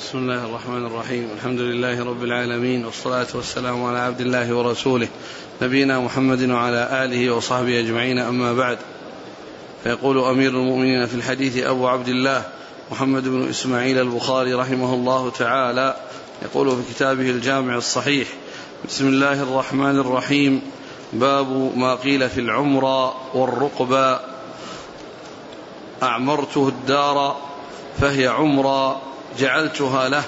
بسم الله الرحمن الرحيم الحمد لله رب العالمين والصلاة والسلام على عبد الله ورسوله نبينا محمد وعلى آله وصحبه أجمعين أما بعد فيقول أمير المؤمنين في الحديث أبو عبد الله محمد بن إسماعيل البخاري رحمه الله تعالى يقول في كتابه الجامع الصحيح بسم الله الرحمن الرحيم باب ما قيل في العمرة والرقبة أعمرته الدار فهي عمرة جعلتها له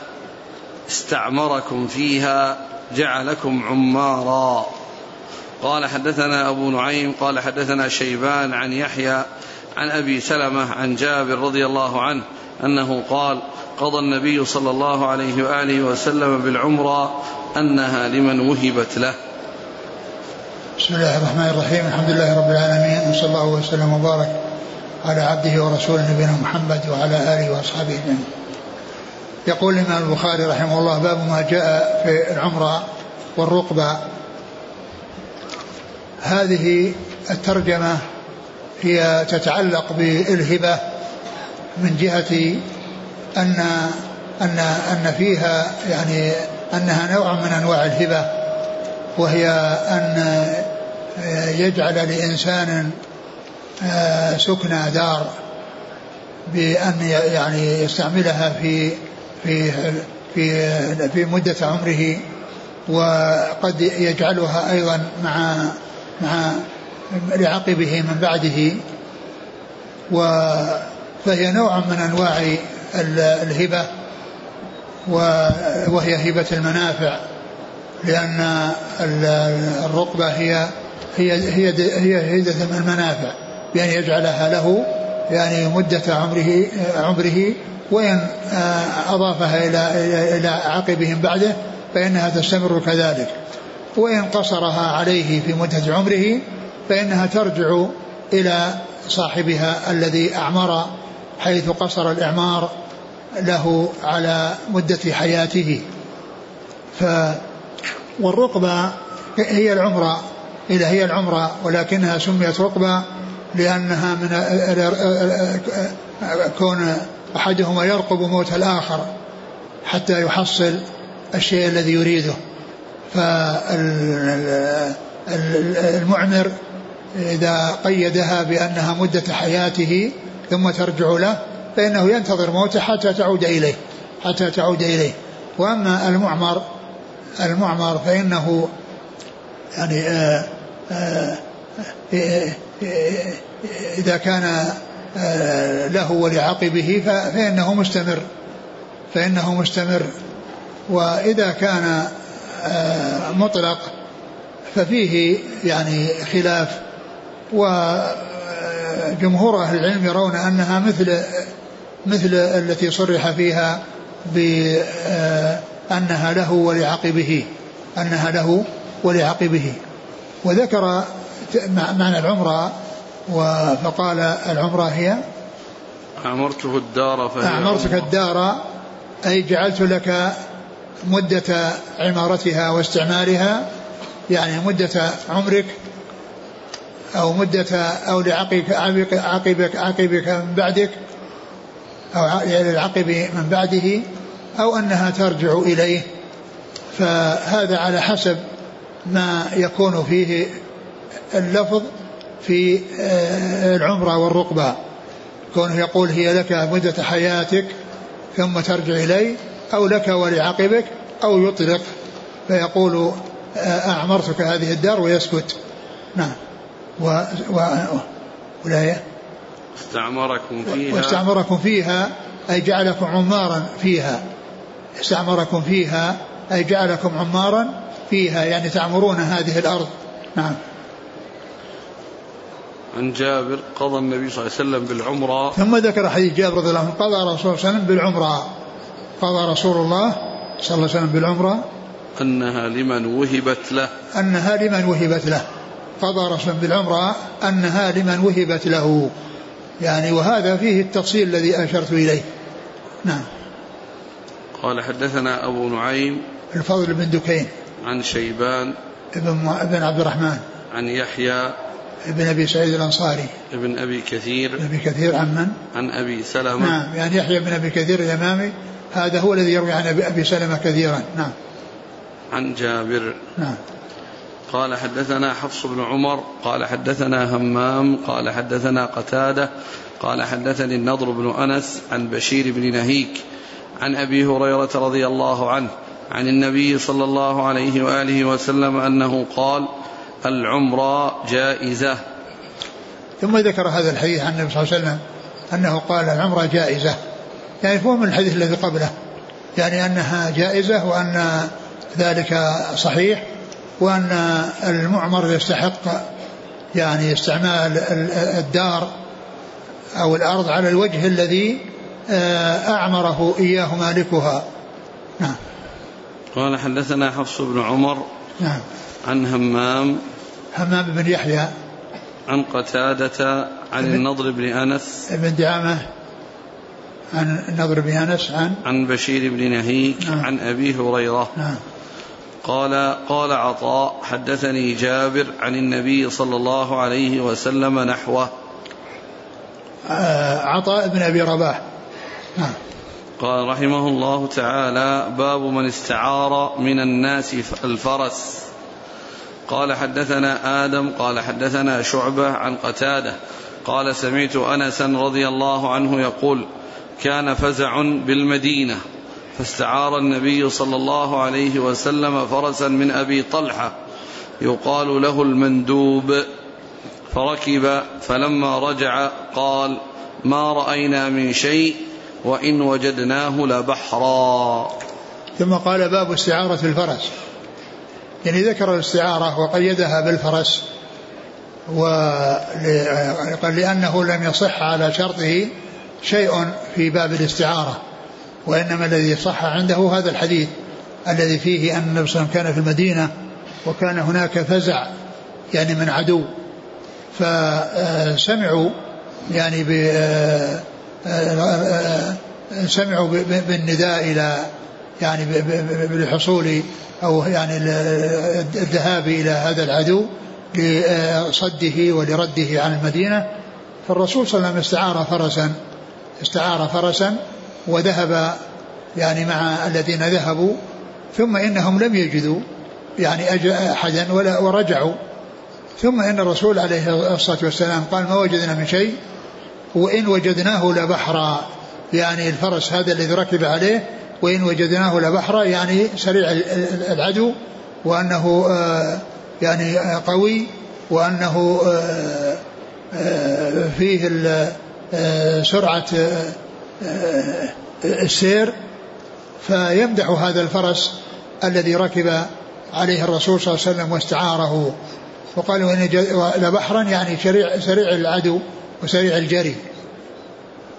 استعمركم فيها جعلكم عمارا. قال حدثنا أبو نعيم قال حدثنا شيبان عن يحيى عن أبي سلمة عن جابر رضي الله عنه أنه قال قضى النبي صلى الله عليه وآله وسلم بالعمرة أنها لمن وهبت له. بسم الله الرحمن الرحيم الحمد لله رب العالمين وصلى الله وسلم وبارك على عبده ورسوله نبينا محمد وعلى آله وأصحابه أجمعين. يقول الإمام البخاري رحمه الله باب ما جاء في العمرة والرقبة. هذه الترجمة هي تتعلق بالهبة من جهة أن أن أن فيها يعني أنها نوع من أنواع الهبة وهي أن يجعل لإنسان سكنى دار بأن يعني يستعملها في في في في مدة عمره وقد يجعلها أيضا مع مع لعقبه من بعده فهي نوع من أنواع الهبة وهي هبة المنافع لأن الرقبة هي هي هي هي هدة المنافع بأن يجعلها له يعني مدة عمره عمره وإن أضافها إلى إلى عقبه بعده فإنها تستمر كذلك. وإن قصرها عليه في مدة عمره فإنها ترجع إلى صاحبها الذي أعمر حيث قصر الإعمار له على مدة حياته. ف والرقبة هي العمرة إذا هي العمرة ولكنها سميت رقبة لأنها من كون أحدهما يرقب موت الآخر حتى يحصل الشيء الذي يريده. فالمعمر إذا قيدها بأنها مدة حياته ثم ترجع له فإنه ينتظر موته حتى تعود إليه حتى تعود إليه. وأما المعمر المعمر فإنه يعني آآ آآ إذا كان له ولعقبه فإنه مستمر فإنه مستمر. وإذا كان مطلق ففيه يعني خلاف. وجمهور أهل العلم يرون أنها مثل مثل التي صرح فيها بأنها له ولعقبه أنها له ولعقبه. وذكر معنى العمرة فقال العمرة هي أعمرته الدار فهي أعمرتك الدار أي جعلت لك مدة عمارتها واستعمالها يعني مدة عمرك أو مدة أو لعقبك عقبك عقبك من بعدك أو للعقب من بعده أو أنها ترجع إليه. فهذا على حسب ما يكون فيه اللفظ في العمرة والرقبة. كونه يقول هي لك مدة حياتك ثم ترجع إلي أو لك ولعقبك أو يطلق. فيقول أعمرتك هذه الدار ويسكت. نعم. و, و والآية استعمركم فيها. واستعمركم فيها أي جعلكم عمارا فيها. استعمركم فيها أي جعلكم عمارا فيها يعني تعمرون هذه الأرض. نعم. عن جابر قضى النبي صلى الله عليه وسلم بالعمرة. ثم ذكر حديث جابر رضي الله عنه قضى رسول الله صلى الله عليه وسلم بالعمرة. قضى رسول الله صلى الله عليه وسلم بالعمرة. أنها لمن وهبت له. أنها لمن وهبت له. قضى رسول بالعمرة أنها لمن وهبت له. يعني وهذا فيه التفصيل الذي أشرت إليه. نعم. قال حدثنا أبو نعيم الفضل بن دكين عن شيبان ابن ابن عبد الرحمن. عن يحيى ابن أبي سعيد الأنصاري. ابن أبي كثير. ابن أبي كثير عن من؟ عن أبي سلمة. نعم يعني يحيى بن أبي كثير الإمامي هذا هو الذي يروي عن أبي سلمة كثيرا. نعم. عن جابر. نعم. قال حدثنا حفص بن عمر قال حدثنا همام قال حدثنا قتادة قال حدثني النضر بن أنس عن بشير بن نهيك عن أبي هريرة رضي الله عنه عن النبي صلى الله عليه وآله وسلم أنه قال العمره جائزة. ثم ذكر هذا الحديث عن النبي صلى الله عليه وسلم أنه قال العمره جائزة. يعني هو من الحديث الذي قبله. يعني أنها جائزة وأن ذلك صحيح وأن المعمر يستحق يعني استعمال الدار أو الأرض على الوجه الذي آه، أعمره إياه مالكها. نعم. قال حدثنا حفص بن عمر نعم. عن همام همام بن يحيى عن قتادة عن النضر بن أنس. بن دعامة عن النضر بن أنس عن عن بشير بن نهيك نعم. عن أبي هريرة. نعم. قال قال عطاء حدثني جابر عن النبي صلى الله عليه وسلم نحوه. آه، عطاء بن أبي رباح. نعم. قال رحمه الله تعالى باب من استعار من الناس الفرس. قال حدثنا آدم قال حدثنا شعبة عن قتادة قال سمعت أنسا رضي الله عنه يقول كان فزع بالمدينة فاستعار النبي صلى الله عليه وسلم فرسا من أبي طلحة يقال له المندوب فركب فلما رجع قال ما رأينا من شيء وإن وجدناه لبحرا. ثم قال باب استعارة الفرس. يعني ذكر الاستعارة وقيدها بالفرس وقال لأنه لم يصح على شرطه شيء في باب الاستعارة وإنما الذي صح عنده هذا الحديث الذي فيه أن النبي صلى الله عليه وسلم كان في المدينة وكان هناك فزع يعني من عدو. فسمعوا يعني ب سمعوا بالنداء إلى يعني بالحصول أو يعني الذهاب إلى هذا العدو لصده ولرده عن المدينة فالرسول صلى الله عليه وسلم استعار فرسا استعار فرسا وذهب يعني مع الذين ذهبوا ثم إنهم لم يجدوا يعني احدا ولا ورجعوا. ثم إن الرسول عليه الصلاة والسلام قال ما وجدنا من شيء وإن وجدناه لبحرا. يعني الفرس هذا الذي ركب عليه وإن وجدناه لبحرا يعني سريع العدو وأنه آه، يعني قوي وأنه آه، آه، فيه سرعة السير. فيمدح هذا الفرس الذي ركب عليه الرسول صلى الله عليه وسلم واستعاره. وقالوا إن لبحرا يعني سريع سريع العدو وسريع الجري.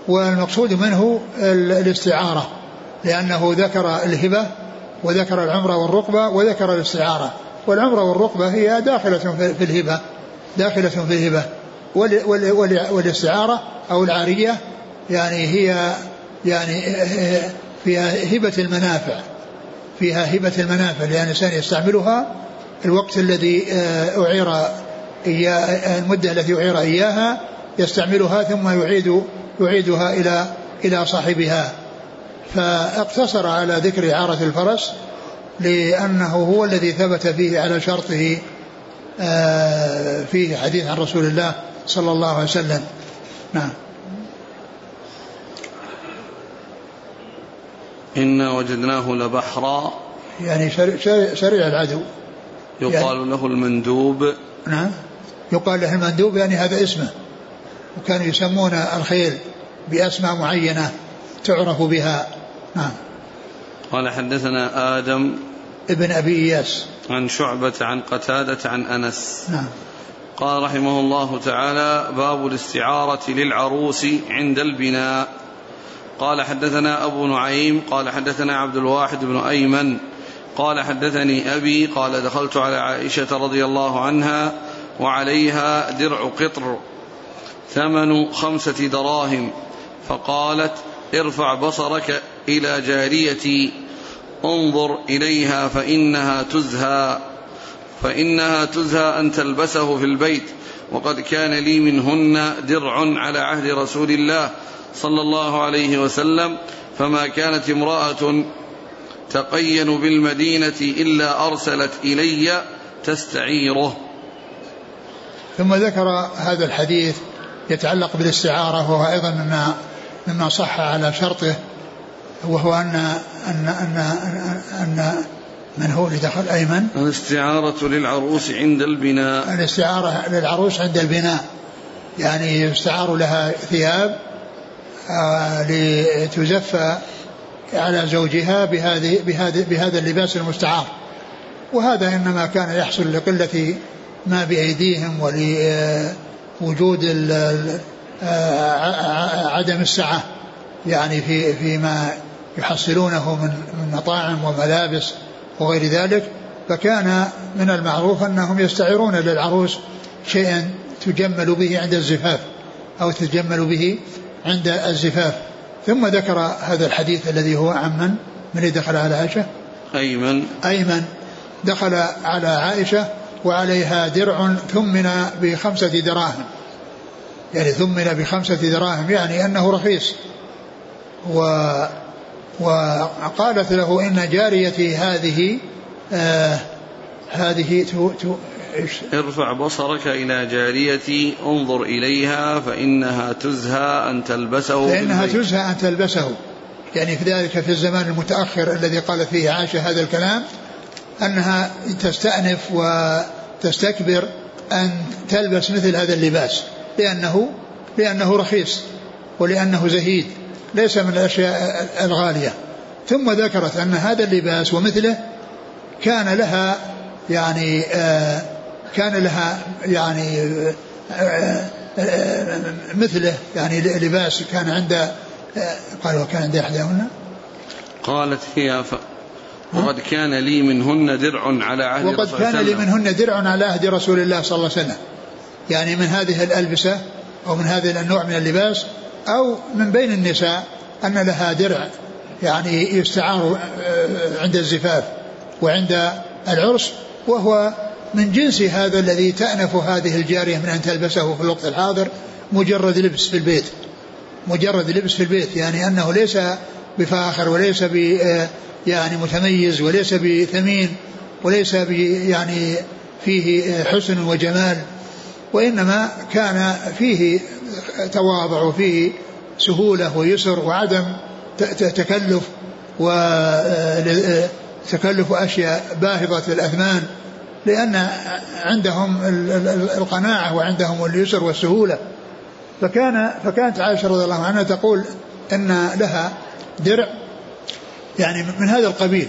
والمقصود منه الاستعارة. لأنه ذكر الهبة وذكر العمرة والرقبة وذكر الاستعارة. والعمرة والرقبة هي داخلة في الهبة داخلة في الهبة. والاستعارة أو العارية يعني هي يعني فيها هبة المنافع. فيها هبة المنافع لأن الإنسان يستعملها الوقت الذي آه، أعير إياه المدة التي أعير إياها يستعملها ثم يعيد يعيدها إلى إلى صاحبها. فاقتصر على ذكر إعارة الفرس لأنه هو الذي ثبت فيه على شرطه آه، فيه حديث عن رسول الله صلى الله عليه وسلم. نعم. إنا وجدناه لبحرا. يعني سريع العدو. يقال يعني له المندوب. نعم. يقال له المندوب يعني هذا اسمه. وكانوا يسمون الخيل بأسماء معينة تعرف بها. نعم. قال حدثنا آدم ابن أبي إياس. عن شعبة عن قتادة عن أنس. نعم. قال رحمه الله تعالى باب الاستعارة للعروس عند البناء. قال حدثنا أبو نعيم قال حدثنا عبد الواحد بن أيمن قال حدثني أبي قال دخلت على عائشة رضي الله عنها وعليها درع قطر ثمن خمسة دراهم فقالت ارفع بصرك إلى جاريتي انظر إليها فإنها تزهى فإنها تزهى أن تلبسه في البيت. وقد كان لي منهن درع على عهد رسول الله صلى الله عليه وسلم فما كانت امرأة تقين بالمدينة إلا أرسلت إلي تستعيره. ثم ذكر هذا الحديث يتعلق بالاستعارة وهو أيضا مما مما صح على شرطه. وهو أن أن أن أن, أن من هو اللي دخل؟ أيمن؟ الاستعارة للعروس عند البناء. الاستعارة للعروس عند البناء. يعني يستعار لها ثياب آه لتزفى على زوجها بهذه بهذه بهذا اللباس المستعار. وهذا إنما كان يحصل لقلة ما بأيديهم ولوجود آه، عدم السعة. يعني في فيما يحصلونه من من مطاعم وملابس وغير ذلك فكان من المعروف أنهم يستعيرون للعروس شيئا تجمل به عند الزفاف أو تجمل به عند الزفاف. ثم ذكر هذا الحديث الذي هو عمن من دخل على عائشة؟ أيمن. أيمن. دخل على عائشة وعليها درع ثمن بخمسة دراهم. يعني ثمن بخمسة دراهم يعني أنه رخيص. و وقالت له إن جاريتي هذه آه هذه تو تو ارفع بصرك إلى جاريتي انظر إليها فإنها تزهى أن تلبسه فإنها تزهى أن تلبسه. يعني في ذلك في الزمان المتأخر الذي قالت فيه عائشة هذا الكلام أنها تستأنف وتستكبر أن تلبس مثل هذا اللباس لأنه لأنه رخيص ولأنه زهيد. ليس من الأشياء الغالية. ثم ذكرت أن هذا اللباس ومثله كان لها يعني آه كان لها يعني آه آه مثله يعني لباس كان عند قال وكان عند إحداهن؟ قالت هي ف... وقد كان لي منهن درع على عهد وقد كان لي منهن درع على عهد رسول الله صلى الله عليه وسلم. يعني من هذه الألبسة أو من هذا النوع من اللباس أو من بين النساء أن لها درع يعني يستعار آه، عند الزفاف وعند العرس وهو من جنس هذا الذي تأنف هذه الجارية من أن تلبسه في الوقت الحاضر مجرد لبس في البيت. مجرد لبس في البيت يعني أنه ليس بفاخر وليس ب آه، يعني متميز وليس بثمين وليس ب يعني فيه آه، حسن وجمال وإنما كان فيه تواضع وفيه سهولة ويسر وعدم تكلف وتكلف أشياء باهظة الأثمان لأن عندهم القناعة وعندهم اليسر والسهولة. فكان فكانت عائشة رضي الله عنها تقول أن لها درع يعني من هذا القبيل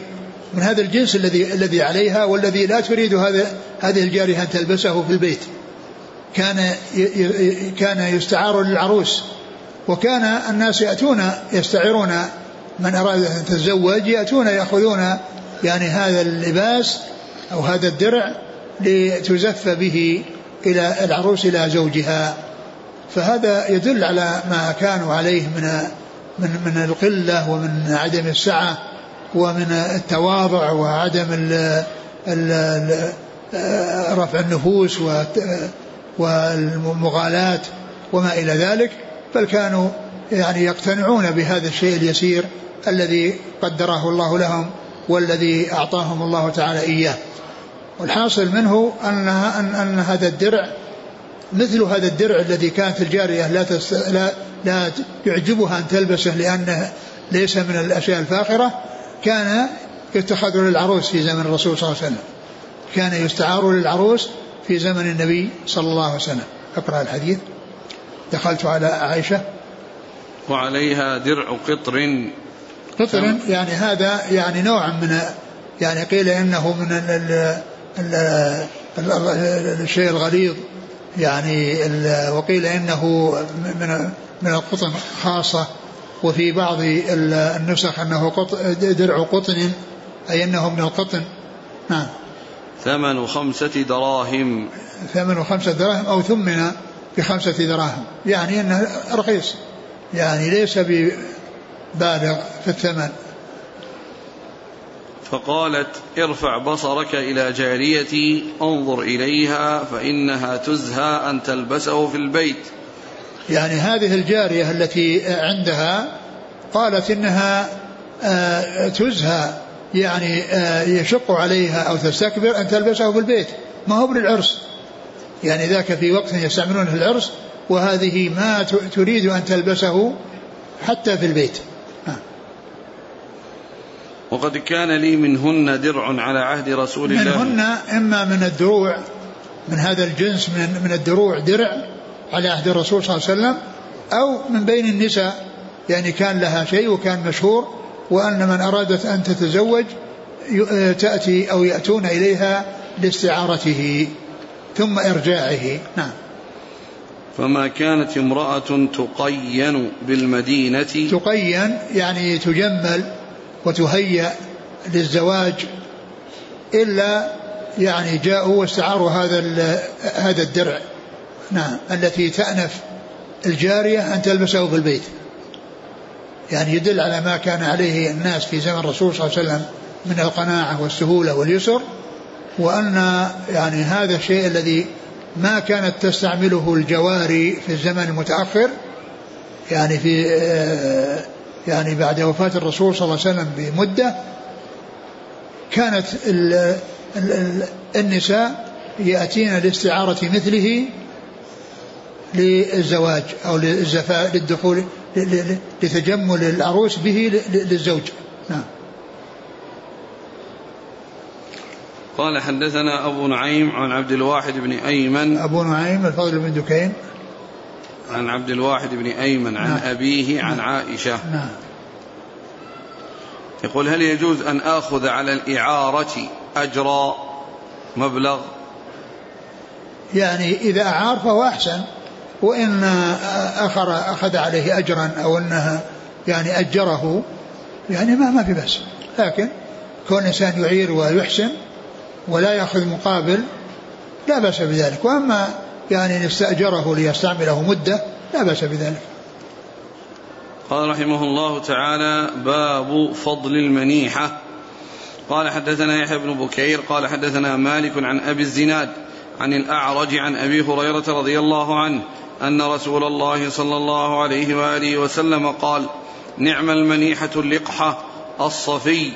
من هذا الجنس الذي الذي عليها والذي لا تريد هذا هذه الجارية أن تلبسه في البيت. كان كان يستعار للعروس. وكان الناس يأتون يستعيرون من أراد أن يتزوج يأتون يأخذون يعني هذا اللباس أو هذا الدرع لتزف به إلى العروس إلى زوجها. فهذا يدل على ما كانوا عليه من من من القلة ومن عدم السعة ومن التواضع وعدم ال رفع النفوس والمغالاة وما إلى ذلك بل كانوا يعني يقتنعون بهذا الشيء اليسير الذي قدره الله لهم والذي أعطاهم الله تعالى إياه. والحاصل منه أن, أن, أن هذا الدرع مثل هذا الدرع الذي كانت الجارية لا, تست... لا, لا يعجبها أن تلبسه لأنه ليس من الأشياء الفاخرة كان يتخذ للعروس في زمن الرسول صلى الله عليه وسلم. كان يستعار للعروس في زمن النبي صلى الله عليه وسلم. أقرأ الحديث. دخلت على عائشة. وعليها درع قطر. قطر يعني هذا يعني نوع من يعني قيل إنه من ال ال ال الشيء الغليظ. يعني وقيل إنه من من القطن خاصة. وفي بعض النسخ أنه درع قطن أي إنه من القطن. نعم. ثمن خمسة دراهم. ثمن خمسة دراهم أو ثمن بخمسة دراهم. يعني أنه رخيص. يعني ليس ببالغ في الثمن. فقالت ارفع بصرك إلى جاريتي انظر إليها فإنها تزهى أن تلبسه في البيت. يعني هذه الجارية التي عندها قالت إنها آه، تزهى يعني آه، يشق عليها أو تستكبر أن تلبسه في البيت. ما هو بالعرس. يعني ذاك في وقت يستعملونه في العرس وهذه ما تريد أن تلبسه حتى في البيت. وقد كان لي منهن درع على عهد رسول الله. منهن إما من الدروع من هذا الجنس من, من الدروع درع على عهد الرسول صلى الله عليه وسلم أو من بين النساء. يعني كان لها شيء وكان مشهور وأن من أرادت أن تتزوج تأتي أو يأتون إليها لاستعارته ثم إرجاعه. نعم. فما كانت امرأة تقين بالمدينة؟ تقين يعني تجمل وتهيأ للزواج إلا يعني جاءوا واستعاروا هذا هذا الدرع. نعم. التي تأنف الجارية أن تلبسه في البيت. يعني يدل على ما كان عليه الناس في زمن الرسول صلى الله عليه وسلم من القناعة والسهولة واليسر وأن يعني هذا الشيء الذي ما كانت تستعمله الجواري في الزمن المتأخر يعني في آه، يعني بعد وفاة الرسول صلى الله عليه وسلم بمدة كانت ال ال النساء يأتين لاستعارة مثله للزواج أو للدخول لتجمل العروس به للزوج. نعم. قال حدثنا أبو نعيم عن عبد الواحد بن أيمن. أبو نعيم الفضل بن دكين. عن عبد الواحد بن أيمن عن نعم. أبيه عن نعم. عائشة. نعم. يقول هل يجوز أن آخذ على الإعارة أجر مبلغ؟ يعني إذا أعار فهو أحسن. وإن أخر أخذ عليه أجرا أو أنها يعني أجره يعني ما ما في بس لكن كون الإنسان يعير ويحسن ولا يأخذ مقابل لا بأس بذلك. وأما يعني إن استأجره ليستعمله مدة لا بأس بذلك. قال رحمه الله تعالى باب فضل المنيحة. قال حدثنا يحيى بن بكير قال حدثنا مالك عن أبي الزناد عن الأعرج عن أبي هريرة رضي الله عنه أن رسول الله صلى الله عليه وآله وسلم قال نعم المنيحة اللقحة الصفي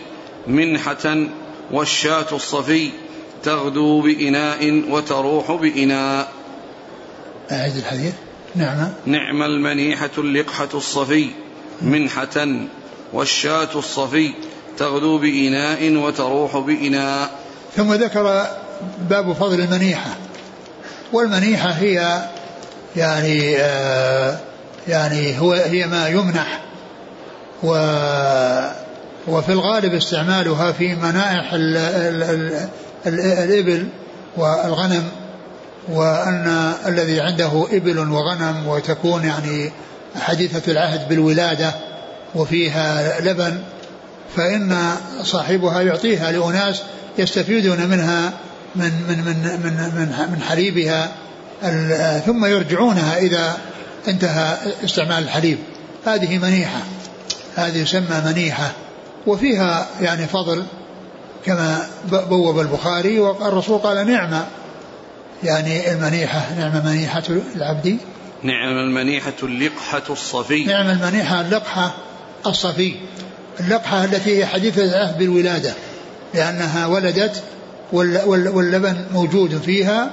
منحة والشاة الصفي تغدو بإناء وتروح بإناء. أعد الحديث. نعم. نعم المنيحة اللقحة الصفي منحة والشاة الصفي تغدو بإناء وتروح بإناء. ثم ذكر باب فضل المنيحة والمنيحة هي يعني آه يعني هو هي ما يمنح. و وفي الغالب استعمالها في منائح ال ال ال ال الإبل والغنم وأن الذي عنده إبل وغنم وتكون يعني حديثة العهد بالولادة وفيها لبن فإن صاحبها يعطيها لأناس يستفيدون منها من من من من من, من حليبها ثم يرجعونها إذا انتهى استعمال الحليب. هذه منيحة. هذه يسمى منيحة. وفيها يعني فضل كما بوب البخاري والرسول قال نعمة يعني المنيحة نعم منيحة العبد. نعم المنيحة اللقحة الصفي. نعم المنيحة اللقحة الصفي. اللقحة التي هي حديثة العهد بالولادة لأنها ولدت واللبن موجود فيها.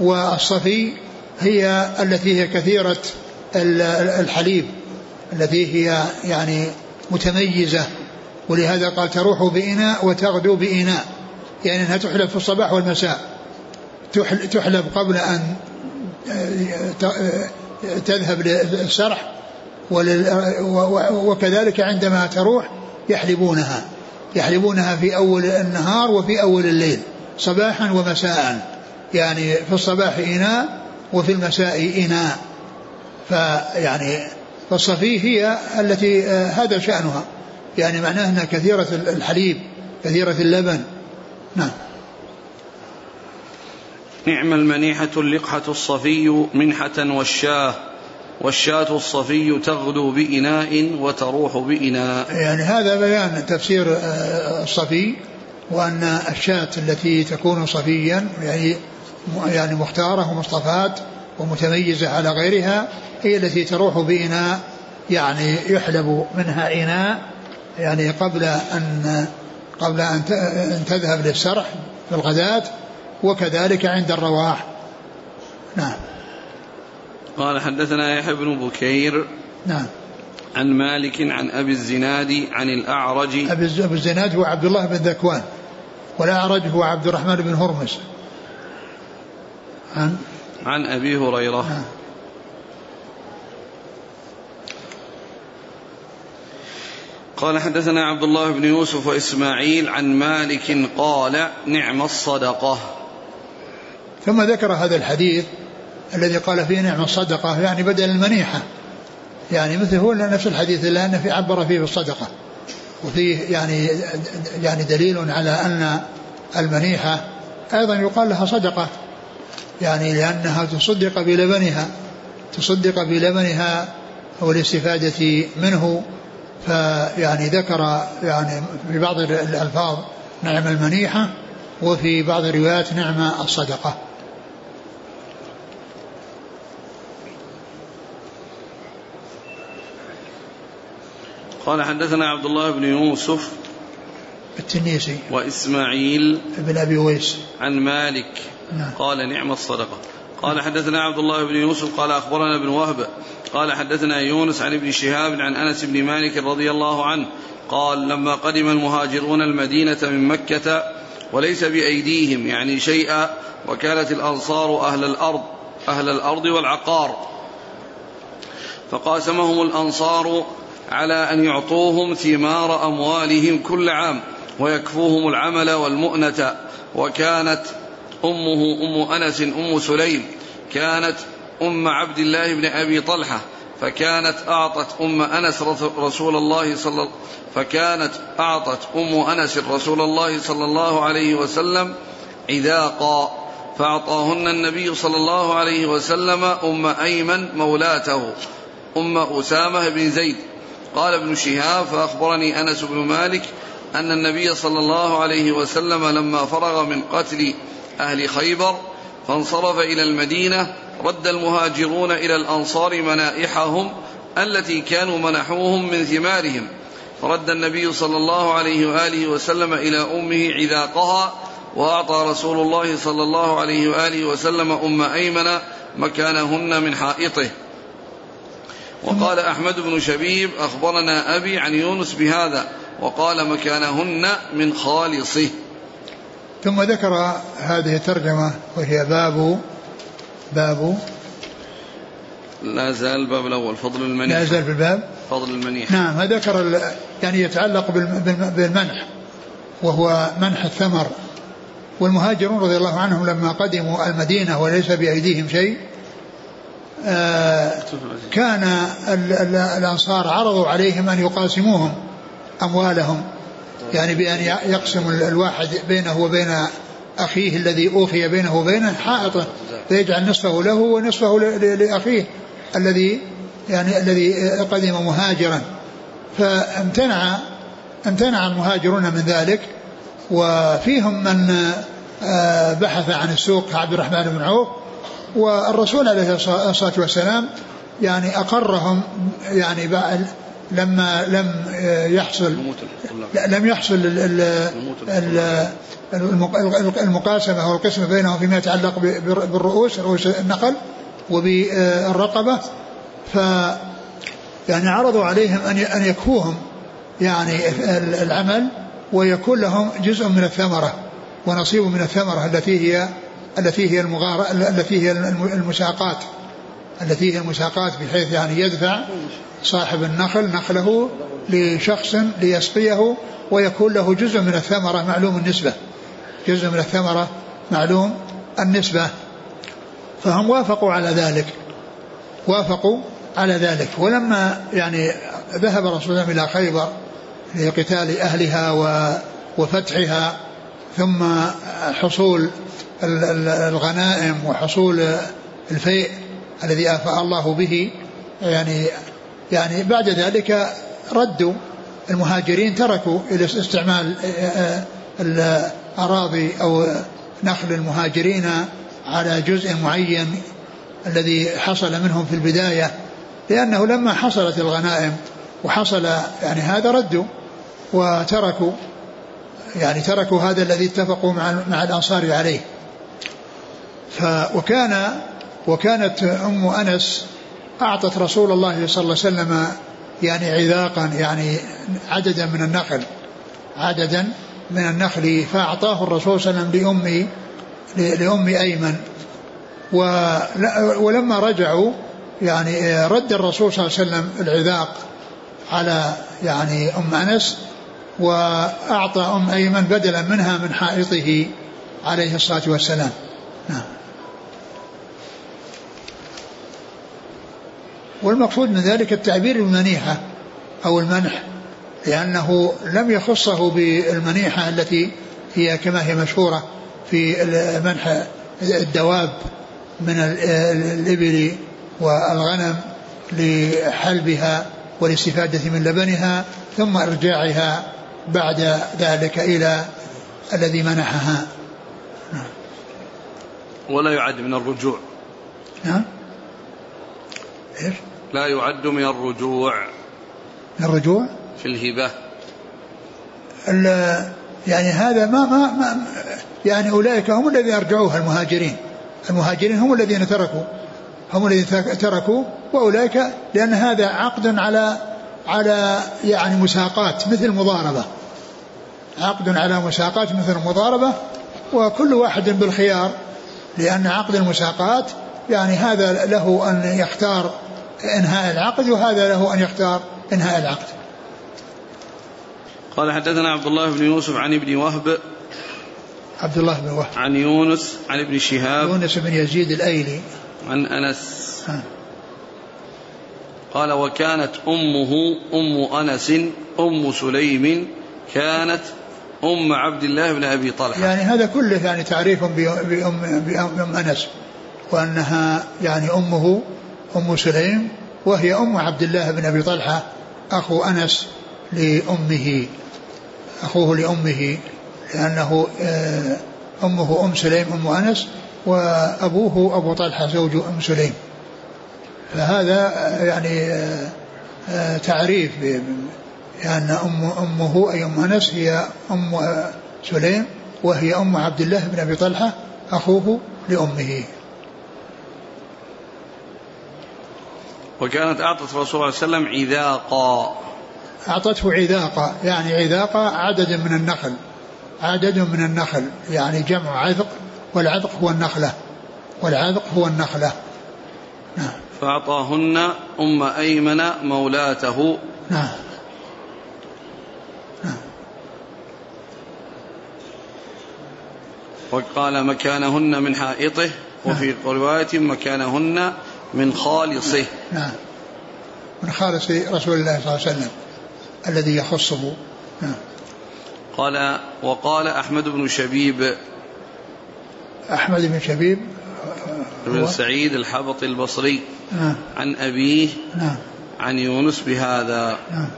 والصفي هي التي هي كثيرة الحليب التي هي يعني متميزة. ولهذا قال تروح بإناء وتغدو بإناء. يعني أنها تحلب في الصباح والمساء. تحلب قبل أن تذهب للسرح. وكذلك عندما تروح يحلبونها. يحلبونها في أول النهار وفي أول الليل صباحا ومساء. يعني في الصباح إناء وفي المساء إناء فيعني فالصفي هي التي هذا شأنها. يعني معناه أنها كثيرة الحليب كثيرة اللبن. نعم. نعم المنيحة اللقحة الصفي منحة والشاه والشاة الصفي تغدو بإناء وتروح بإناء. يعني هذا بيان تفسير آه، الصفي وأن الشاة التي تكون صفيا يعني يعني مختارة ومصطفاة ومتميزة على غيرها هي التي تروح بإناء يعني يحلب منها إناء يعني قبل أن قبل أن تذهب للسرح في الغداة وكذلك عند الرواح. نعم. قال حدثنا يحيى بن بكير نعم. عن مالك عن أبي الزناد عن الأعرج. أبي الزناد هو عبد الله بن ذكوان والأعرج هو عبد الرحمن بن هرمز. عن عن أبي هريرة. نعم قال حدثنا عبد الله بن يوسف وإسماعيل عن مالك قال نعم الصدقة. ثم ذكر هذا الحديث الذي قال فيه نعم الصدقة يعني بدل المنيحة. يعني مثل هو نفس الحديث إلا أن في عبر فيه بالصدقة وفيه يعني يعني دليل على أن المنيحة أيضا يقال لها صدقة. يعني لأنها تصدق بلبنها تصدق بلبنها والاستفادة منه فيعني ذكر يعني في بعض الألفاظ نعم المنيحة وفي بعض الروايات نعم الصدقة. قال حدثنا عبد الله بن يوسف التنيسي وإسماعيل بن أبي ويس. عن مالك نعم. قال نعم الصدقة قال حدثنا عبد الله بن يوسف قال أخبرنا ابن وهب قال حدثنا يونس عن ابن شهاب عن أنس بن مالك رضي الله عنه قال لما قدم المهاجرون المدينة من مكة وليس بأيديهم يعني شيئا وكانت الأنصار أهل الأرض أهل الأرض والعقار فقاسمهم الأنصار على أن يعطوهم ثمار أموالهم كل عام ويكفوهم العمل والمؤنة وكانت أمه أم أنس أم سليم كانت أم عبد الله بن أبي طلحة فكانت أعطت أم أنس رسول الله صلى فكانت أعطت أم أنس رسول الله صلى الله عليه وسلم عذاقا فأعطاهن النبي صلى الله عليه وسلم أم أيمن مولاته أم أسامة بن زيد. قال ابن شهاب فأخبرني أنس بن مالك أن النبي صلى الله عليه وسلم لما فرغ من قتل أهل خيبر فانصرف إلى المدينة رد المهاجرون إلى الأنصار منائحهم التي كانوا منحوهم من ثمارهم. فرد النبي صلى الله عليه وآله وسلم إلى أمه عذاقها وأعطى رسول الله صلى الله عليه وآله وسلم أم أيمن مكانهن من حائطه. وقال أحمد بن شبيب أخبرنا أبي عن يونس بهذا وقال مكانهن من خالصه. ثم ذكر هذه الترجمة وهي باب باب. لا زال الباب الأول فضل المنيح. لا زال في الباب؟ فضل المنيح. نعم ذكر يعني يتعلق بالمنح وهو منح الثمر. والمهاجرون رضي الله عنهم لما قدموا المدينة وليس بأيديهم شيء آه كان الأنصار عرضوا عليهم أن يقاسموهم أموالهم. يعني بأن يقسم الواحد بينه وبين أخيه الذي أوفي بينه وبينه حائطا فيجعل نصفه له ونصفه لأخيه الذي يعني الذي قدم مهاجرا. فامتنع امتنع المهاجرون من ذلك وفيهم من آه، بحث عن السوق كعبد الرحمن بن عوف والرسول عليه الصلاة والسلام يعني أقرهم يعني لما لم يحصل لم يحصل المقاسمة والقسمة بينهم فيما يتعلق بالرؤوس رؤوس النقل وبالرقبة. ف يعني عرضوا عليهم أن أن يكفوهم يعني العمل ويكون لهم جزء من الثمرة ونصيب من الثمرة التي هي التي هي المغارة التي هي المساقات التي هي المساقات بحيث يعني يدفع صاحب النخل نخله لشخص ليسقيه ويكون له جزء من الثمرة معلوم النسبة. جزء من الثمرة معلوم النسبة. فهم وافقوا على ذلك. وافقوا على ذلك. ولما يعني ذهب رسول الله إلى خيبر لقتال أهلها وفتحها ثم حصول الغنائم وحصول الفيء الذي آفاء الله به يعني يعني بعد ذلك ردوا المهاجرين تركوا استعمال الأراضي أو نخل المهاجرين على جزء معين الذي حصل منهم في البداية لأنه لما حصلت الغنائم وحصل يعني هذا ردوا وتركوا يعني تركوا هذا الذي اتفقوا مع مع الأنصار عليه. ف وكان وكانت أم أنس أعطت رسول الله صلى الله عليه وسلم يعني عذاقا يعني عددا من النخل عددا من النخل فأعطاه الرسول صلى الله عليه وسلم لأم لأم أيمن. ولما رجعوا يعني رد الرسول صلى الله عليه وسلم العذاق على يعني أم أنس وأعطى أم أيمن بدلا منها من حائطه عليه الصلاة والسلام. نعم. والمقصود من ذلك التعبير بالمنيحة أو المنح لأنه لم يخصه بالمنيحة التي هي كما هي مشهورة في منح الدواب من الإبل والغنم لحلبها والاستفادة من لبنها ثم إرجاعها بعد ذلك إلى الذي منحها. نعم. ولا يعد من الرجوع. نعم؟ إيش؟ لا يعد من الرجوع. من الرجوع؟ في الهبة. يعني هذا ما, ما, ما يعني أولئك هم الذين أرجعوها المهاجرين. المهاجرين هم الذين تركوا. هم الذين تركوا وأولئك لأن هذا عقد على على يعني مساقات مثل مضاربة. عقد على مساقات مثل المضاربة وكل واحد بالخيار لأن عقد المساقات يعني هذا له أن يختار إنهاء العقد وهذا له أن يختار إنهاء العقد. قال حدثنا عبد الله بن يوسف عن ابن وهب. عبد الله بن وهب. عن يونس عن ابن شهاب. يونس بن يزيد الأيلي. عن أنس. ها. قال وكانت أمه أم أنس أم سليم كانت أم عبد الله بن أبي طلحة. يعني هذا كله يعني تعريف بأم, بأم أنس. وأنها يعني أمه أم سليم وهي أم عبد الله بن أبي طلحة أخو أنس لأمه أخوه لأمه لأنه آه، أمه أم سليم أم أنس وأبوه أبو طلحة زوج أم سليم. فهذا يعني آه، تعريف لأن أم أمه أي أم أنس هي أم سليم وهي أم عبد الله بن أبي طلحة أخوه لأمه. وكانت أعطت الرسول صلى الله عليه وسلم عذاقا. أعطته عذاقا يعني عذاقا عدد من النخل عدد من النخل يعني جمع عذق والعذق هو النخلة والعذق هو النخلة. نعم. فأعطاهن أم أيمن مولاته. نعم. وقال مكانهن من حائطه وفي نعم. رواية مكانهن من خالصه. نعم. من خالص رسول الله صلى الله عليه وسلم الذي يخصه. نعم. قال وقال أحمد بن شبيب. أحمد بن شبيب بن سعيد الحبطي البصري. نعم. عن أبيه. نعم. عن يونس بهذا. نعم.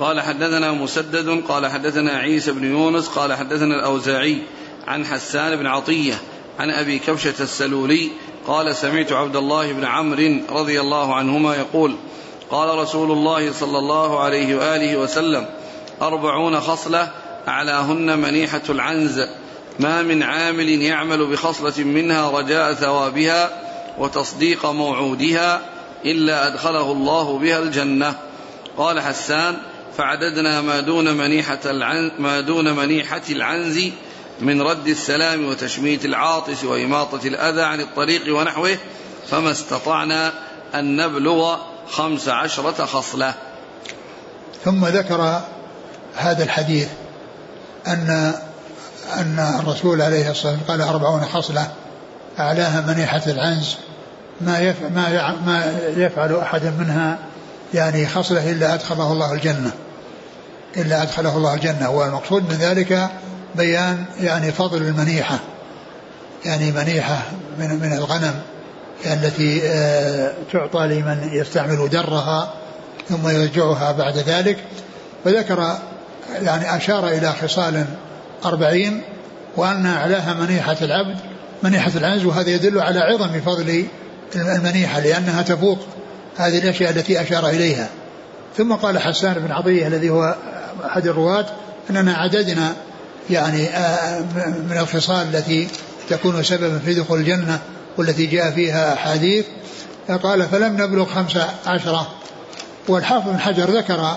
قال حدثنا مسدد. قال حدثنا عيسى بن يونس. قال حدثنا الأوزاعي عن حسان بن عطية عن أبي كبشة السلولي قال سمعت عبد الله بن عمرو رضي الله عنهما يقول قال رسول الله صلى الله عليه وآله وسلم أربعون خصلة أعلاهن منيحة العنز. ما من عامل يعمل بخصلة منها رجاء ثوابها وتصديق موعودها إلا أدخله الله بها الجنة. قال حسان فعددنا ما دون منيحة العن ما دون منيحة العنز من رد السلام وتشميت العاطس وإماطة الأذى عن الطريق ونحوه فما استطعنا أن نبلغ خمس عشرة خصلة. ثم ذكر هذا الحديث أن أن الرسول عليه الصلاة والسلام قال أربعون خصلة أعلاها منيحة العنز. ما يفعل, ما ما يفعل أحد منها يعني خصلة إلا أدخله الله الجنة. إلا أدخله الله الجنة. والمقصود من ذلك بيان يعني فضل المنيحة يعني منيحة من من الغنم التي آه، تعطى لمن يستعمل درها ثم يرجعها بعد ذلك. فذكر يعني أشار إلى خصال أربعين وأن أعلاها منيحة العبد منيحة العنز وهذا يدل على عظم فضل المنيحة لأنها تفوق هذه الأشياء التي أشار إليها. ثم قال حسان بن عطية الذي هو أحد الرواة أننا عددنا يعني آه، من الخصال التي تكون سببا في دخول الجنة والتي جاء فيها أحاديث قال فلم نبلغ خمس عشرة. والحافظ بن حجر ذكر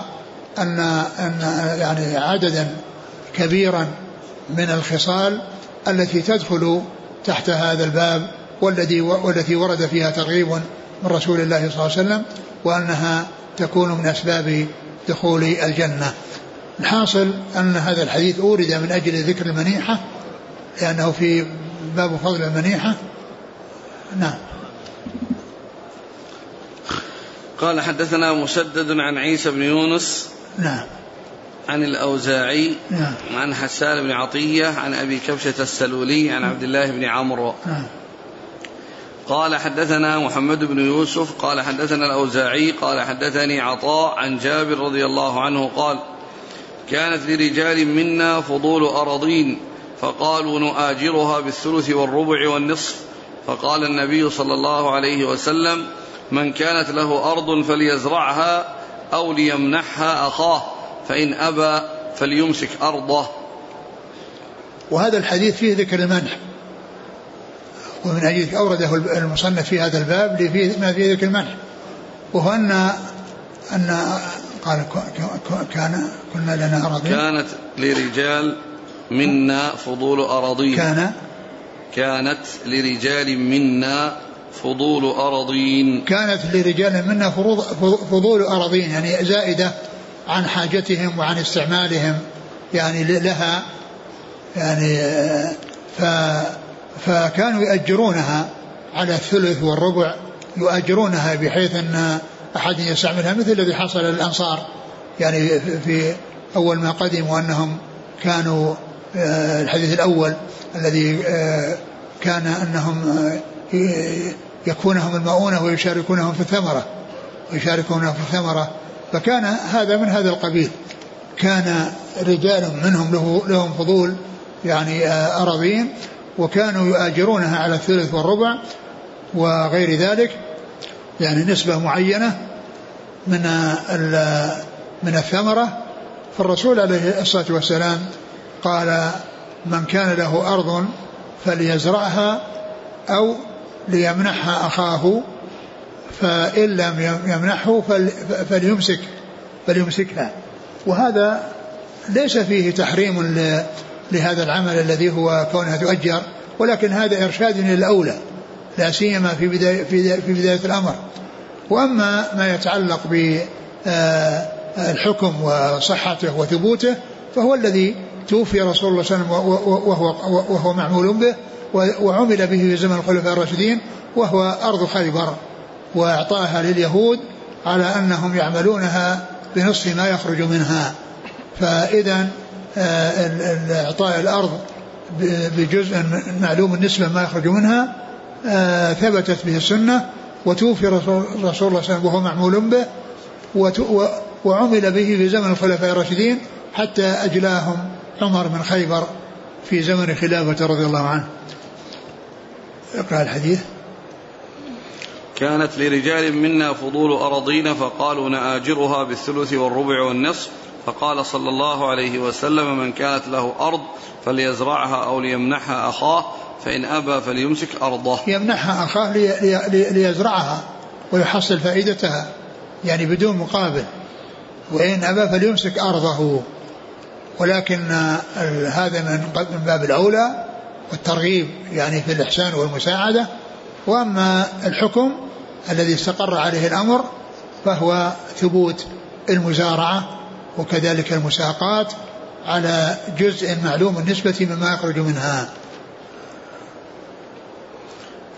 أن أن يعني عددا كبيرا من الخصال التي تدخل تحت هذا الباب والذي والتي ورد فيها ترغيب من رسول الله صلى الله عليه وسلم وأنها تكون من أسباب دخول الجنة. الحاصل أن هذا الحديث أورد من أجل ذكر المنيحة لأنه في باب فضل المنيحة. نعم. قال حدثنا مسدد عن عيسى بن يونس نعم. عن الأوزاعي نعم. عن حسان بن عطية عن أبي كبشة السلولي عن عبد الله بن عمرو. نعم. قال حدثنا محمد بن يوسف قال حدثنا الأوزاعي قال حدثني عطاء عن جابر رضي الله عنه قال كانت لرجال منا فضول أراضين فقالوا نؤاجرها بالثلث والربع والنصف. فقال النبي صلى الله عليه وسلم من كانت له أرض فليزرعها أو ليمنحها أخاه فإن أبى فليمسك أرضه. وهذا الحديث فيه ذكر المنح. ومن أجل أورده المصنف في هذا الباب ما فيه ذكر المنح. وهو أن أن قال كان كنا لنا أراضين. كانت لرجال منا فضول أراضين كان كانت لرجال منا فضول أراضين. كانت لرجال منا فضول أراضين يعني زائدة عن حاجتهم وعن استعمالهم يعني لها يعني ف فكانوا يأجرونها على الثلث والربع يؤجرونها بحيث أن أحد يستعملها مثل الذي حصل للأنصار. يعني في أول ما قدموا أنهم كانوا آه، الحديث الأول الذي آه، كان أنهم آه، يكونهم المؤونة ويشاركونهم في الثمرة ويشاركونهم في الثمرة. فكان هذا من هذا القبيل. كان رجال منهم له لهم فضول يعني أراضين وكانوا يؤاجرونها على الثلث والربع وغير ذلك. يعني نسبة معينة من من الثمرة فالرسول عليه الصلاة والسلام قال من كان له أرض فليزرعها أو ليمنحها أخاه فإن لم يمنحه فليمسك فليمسكها. وهذا ليس فيه تحريم لهذا العمل الذي هو كونها تؤجر ولكن هذا إرشاد للأولى لا سيما في بداية, في بداية الأمر. وأما ما يتعلق بالحكم آه، وصحته وثبوته فهو الذي توفي رسول الله صلى الله عليه وسلم وهو, وهو معمول به وعمل به في زمن الخلفاء الراشدين وهو أرض خيبر. وإعطاها لليهود على أنهم يعملونها بنصف ما يخرج منها. فإذا آه، إعطاء الأرض بجزء معلوم النسبة ما يخرج منها آه، ثبتت به السنة وتوفي رسول الله صلى الله عليه وسلم وهو معمول به وعمل به في زمن الخلفاء الراشدين حتى أجلاهم عمر من خيبر في زمن خلافة رضي الله عنه. اقرأ الحديث. كانت لرجال منا فضول أراضين فقالوا نآجرها بالثلث والربع والنصف. فقال صلى الله عليه وسلم من كانت له أرض فليزرعها أو ليمنحها أخاه. فإن أبى فليمسك أرضه. يمنحها أخاه لي لي ليزرعها ويحصل فائدتها يعني بدون مقابل. وإن أبى فليمسك أرضه. ولكن هذا من باب الأولى والترغيب يعني في الإحسان والمساعدة. وأما الحكم الذي استقر عليه الأمر فهو ثبوت المزارعة وكذلك المساقات على جزء معلوم النسبة مما يخرج منها.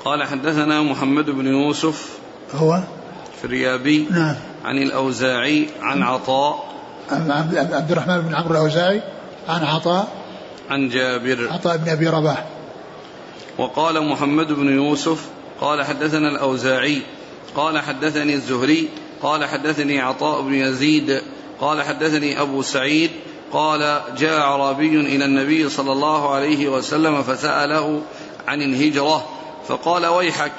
قال حدثنا محمد بن يوسف هو؟ فريابي نعم. عن الأوزاعي عن عطاء. عبد الرحمن بن عمرو الأوزاعي عن عطاء. عن جابر. عطاء بن أبي رباح. وقال محمد بن يوسف قال حدثنا الأوزاعي قال حدثني الزهري قال حدثني عطاء بن يزيد قال حدثني أبو سعيد قال جاء أعرابي إلى النبي صلى الله عليه وسلم فسأله عن الهجرة. فقال ويحك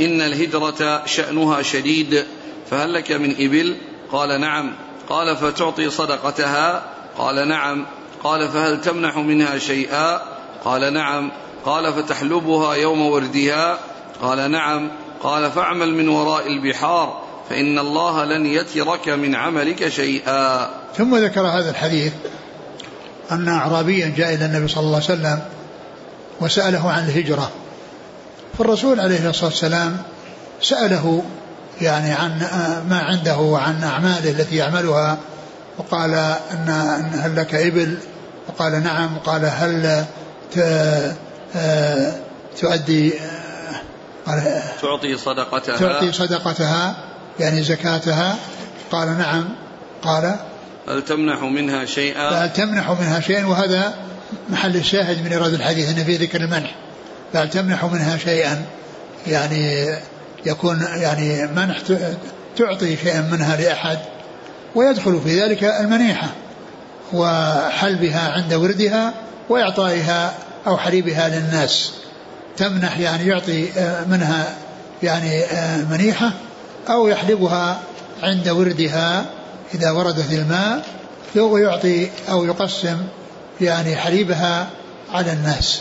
إن الهجرة شأنها شديد فهل لك من إبل؟ قال نعم. قال فتعطي صدقتها؟ قال نعم. قال فهل تمنح منها شيئا؟ قال نعم. قال فتحلبها يوم وردها؟ قال نعم. قال فاعمل من وراء البحار فإن الله لن يترك من عملك شيئا. ثم ذكر هذا الحديث أن أعرابيا جاء إلى النبي صلى الله عليه وسلم وسأله عن الهجرة. فالرسول عليه الصلاة والسلام سأله يعني عن ما عنده وعن أعماله التي يعملها وقال أن هل لك إبل؟ وقال نعم. قال هل تؤدي قال تعطي صدقتها؟ تعطي صدقتها يعني زكاتها؟ قال نعم. قال هل تمنح منها شيئا؟ هل تمنح منها شيئا؟ وهذا محل الشاهد من إيراد الحديث أن في ذكر المنح. فهل تمنح منها شيئا. يعني يكون يعني منح تعطي شيئا منها لأحد ويدخل في ذلك المنيحة وحلبها عند وردها وإعطائها أو حليبها للناس. تمنح يعني يعطي آه، منها يعني آه، منيحة أو يحلبها عند وردها إذا وردت الماء ويعطي أو يقسم يعني حليبها على الناس.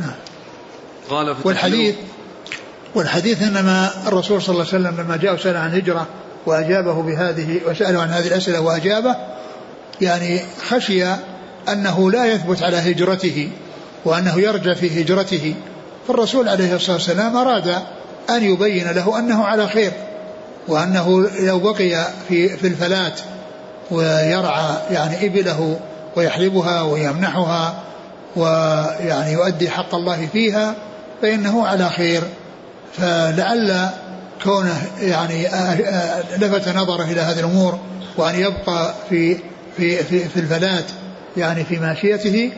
نعم. قال والحديث والحديث إنما الرسول صلى الله عليه وسلم لما جاء وسأل عن الهجرة وأجابه بهذه وساله عن هذه الأسئلة وأجابه يعني خشي أنه لا يثبت على هجرته وأنه يرجع في هجرته. فالرسول عليه الصلاة والسلام أراد أن يبين له أنه على خير وأنه لو بقي في في الفلات ويرعى يعني إبله ويحلبها ويمنحها ويعني يؤدي حق الله فيها فإنه على خير. فلعل كونه يعني لفت نظره إلى هذه الأمور وأن يبقى في في في, في الفلات يعني في ماشيته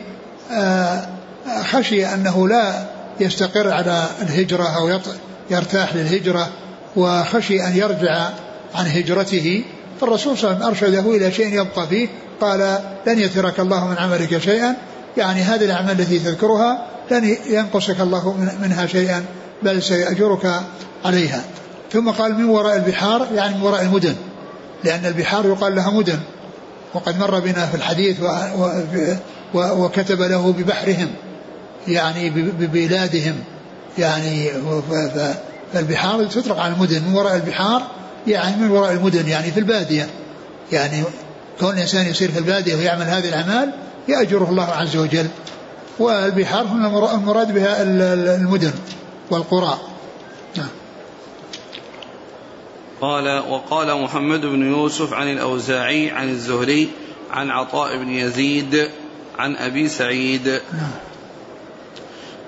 خشي أنه لا يستقر على الهجرة أو يرتاح للهجرة وخشي أن يرجع عن هجرته. فالرسول صلى الله عليه وسلم أرشده إلى شيء يبقى فيه قال لن يترك الله من عملك شيئا. يعني هذه الأعمال التي تذكرها لن ينقصك الله منها شيئا بل سيأجرك عليها. ثم قال من وراء البحار؟ يعني من وراء المدن. لأن البحار يقال لها مدن. وقد مر بنا في الحديث وكتب له ببحرهم يعني ببلادهم. يعني فالبحار تطلق على المدن. من وراء البحار؟ يعني من وراء المدن يعني في البادية. يعني كون الإنسان يصير في البادية ويعمل هذه الأعمال يأجره الله عز وجل. والبحار هنا المراد بها المدن والقرى. نعم. قال وقال محمد بن يوسف عن الأوزاعي عن الزهري عن عطاء بن يزيد عن أبي سعيد. نعم.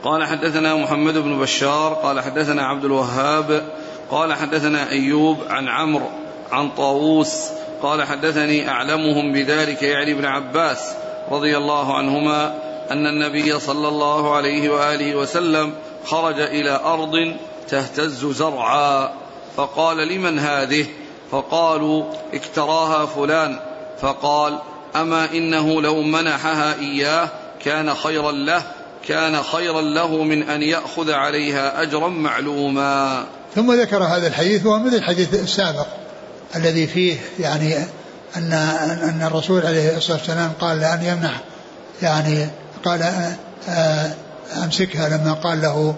قال حدثنا محمد بن بشار قال حدثنا عبد الوهاب قال حدثنا أيوب عن عمرو عن طاووس قال حدثني أعلمهم بذلك يعني ابن عباس رضي الله عنهما أن النبي صلى الله عليه وآله وسلم خرج إلى أرض تهتز زرعا. فقال لمن هذه؟ فقالوا اكتراها فلان. فقال أما إنه لو منحها إياه كان خيرا له كان خيرا له من أن يأخذ عليها أجرا معلوما. ثم ذكر هذا الحديث وهو مثل الحديث السابق الذي فيه يعني أن أن الرسول عليه الصلاة والسلام قال لأن يمنح يعني قال آه، أمسكها لما قال له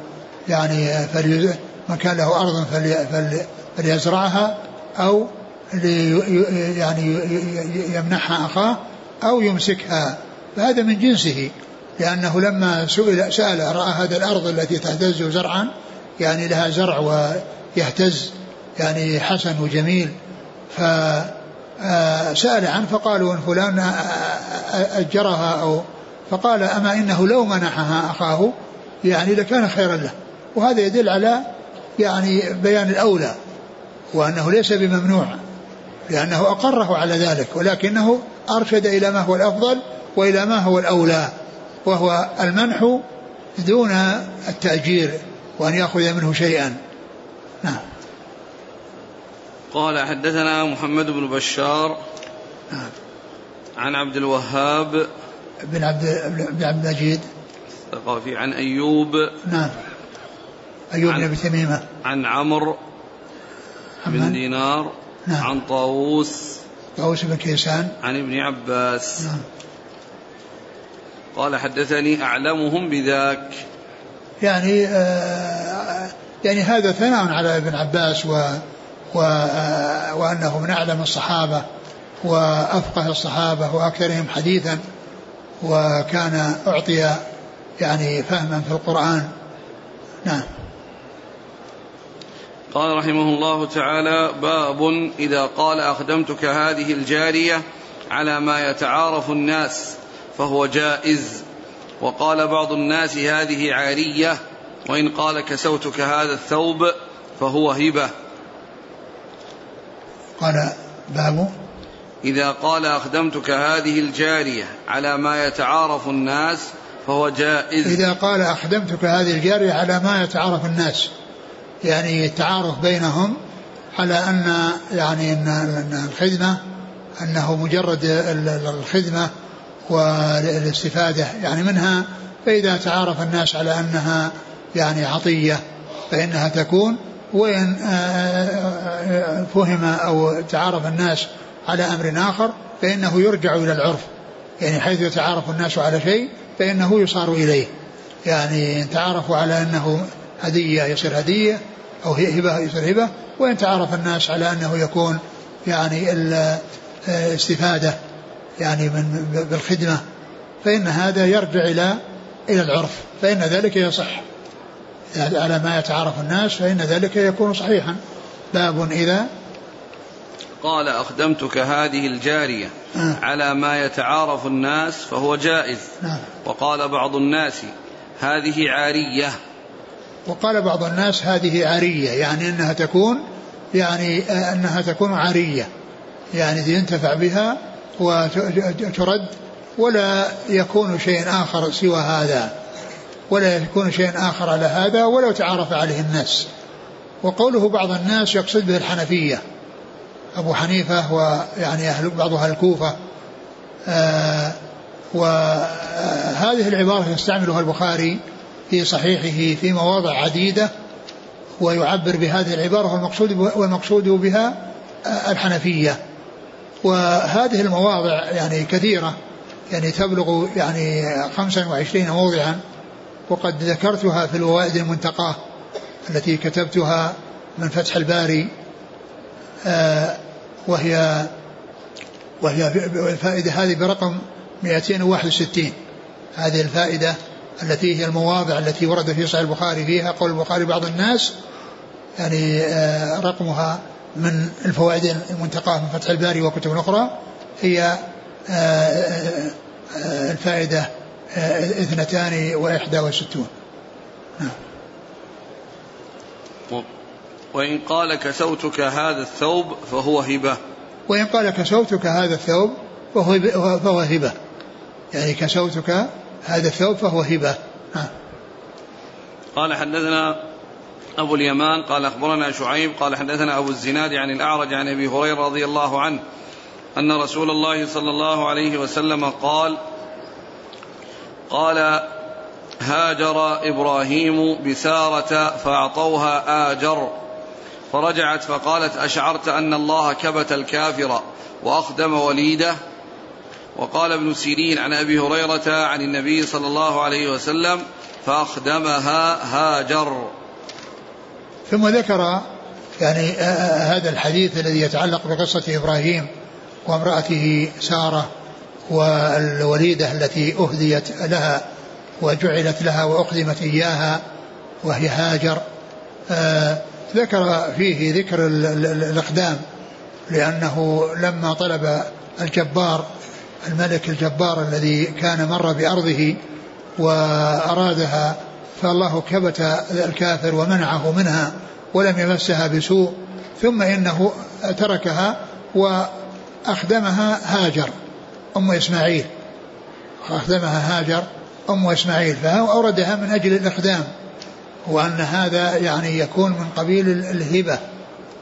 يعني فلي من كان له أرض فلي فليزرعها أو يعني يمنحها أخاه أو يمسكها. فهذا من جنسه لأنه لما سئل سأل رأى هذه الأرض التي تهتز زرعا يعني لها زرع ويهتز يعني حسن وجميل. فسأل عنه فقالوا إن فلان أجرها أو فقال أما إنه لو منحها أخاه يعني لكان خيرا له. وهذا يدل على يعني بيان الأولى وأنه ليس بممنوع لأنه أقره على ذلك ولكنه أرشد إلى ما هو الأفضل وإلى ما هو الأولى وهو المنح دون التأجير وأن يأخذ منه شيئا. نعم. قال حدثنا محمد بن بشار نعم. عن عبد الوهاب بن عبد بن عبد المجيد. الثقافي عن أيوب. نعم. أيوب بن أبي تميمة. عن عمرو بن دينار. نعم. عن طاووس. طاووس بن كيسان. عن ابن عباس. نعم. قال حدثني أعلمهم بذاك. يعني آه يعني هذا ثناء على ابن عباس و, و آه وأنه من أعلم الصحابة وأفقه الصحابة وأكثرهم حديثا. وكان أعطي يعني فهما في القرآن. نعم. قال رحمه الله تعالى باب إذا قال أخدمتك هذه الجارية على ما يتعارف الناس فهو جائز. وقال بعض الناس هذه عارية وإن قال كسوتك هذا الثوب فهو هبة. قال باب إذا قال أخدمتك هذه الجارية على ما يتعارف الناس فهو جائز. إذا قال أخدمتك هذه الجارية على ما يتعارف الناس يعني التعارف بينهم على أن يعني أن الخدمة أنه مجرد الخدمة والاستفادة يعني منها فإذا تعارف الناس على أنها يعني عطية فإنها تكون وإن فهم أو تعارف الناس على أمر آخر فإنه يرجع إلى العرف. يعني حيث يتعارف الناس على شيء فإنه يصار إليه. يعني إن تعارفوا على أنه هدية يصير هدية أو هبة يصير هبة وإن تعارف الناس على أنه يكون يعني الاستفادة يعني من بالخدمة فإن هذا يرجع إلى إلى العرف. فإن ذلك يصح. على ما يتعارف الناس فإن ذلك يكون صحيحا. باب إذا قال أخدمتك هذه الجارية آه. على ما يتعارف الناس فهو جائز. آه. وقال بعض الناس هذه عارية. وقال بعض الناس هذه عارية يعني أنها تكون يعني أنها تكون عارية. يعني ينتفع بها وترد ولا يكون شيء آخر سوى هذا. ولا يكون شيء آخر على هذا ولو تعارف عليه الناس. وقوله بعض الناس يقصد به الحنفية. أبو حنيفة ويعني أهل بعض أهل الكوفة آه وهذه العبارة يستعملها البخاري في صحيحه في مواضع عديدة ويعبر بهذه العبارة والمقصود والمقصود بها الحنفية. وهذه المواضع يعني كثيرة يعني تبلغ يعني 25 موضعا وقد ذكرتها في الوائد المنتقاة التي كتبتها من فتح الباري آه، وهي وهي الفائدة هذه برقم 261 هذه الفائدة التي هي المواضع التي ورد في صحيح البخاري فيها قول البخاري بعض الناس يعني آه، رقمها من الفوائد المنتقاة من فتح الباري وكتب أخرى هي آه، الفائدة اثنتان وإحدى وستون. نعم. وإن قال كسوتك هذا الثوب فهو هبة. وإن قال كسوتك هذا الثوب فهو فهو هبة. يعني كسوتك هذا الثوب فهو هبة. ها. قال حدثنا أبو اليمان قال أخبرنا شعيب قال حدثنا أبو الزناد عن الأعرج عن أبي هريرة رضي الله عنه أن رسول الله صلى الله عليه وسلم قال قال هاجر إبراهيم بسارة فأعطوها آجر. فرجعت فقالت أشعرت أن الله كبت الكافر وأخدم وليده؟ وقال ابن سيرين عن أبي هريرة عن النبي صلى الله عليه وسلم فأخدمها هاجر. ثم ذكر يعني هذا الحديث الذي يتعلق بقصة إبراهيم وامرأته سارة والوليدة التي أهديت لها وجعلت لها وأقدمت إياها وهي هاجر. آه ذكر فيه ذكر الإقدام لأنه لما طلب الجبار الملك الجبار الذي كان مر بأرضه وأرادها فالله كبت الكافر ومنعه منها ولم يمسها بسوء ثم إنه تركها وأخدمها هاجر أم إسماعيل. أخدمها هاجر أم إسماعيل فأوردها من أجل الإقدام. وأن هذا يعني يكون من قبيل الهبة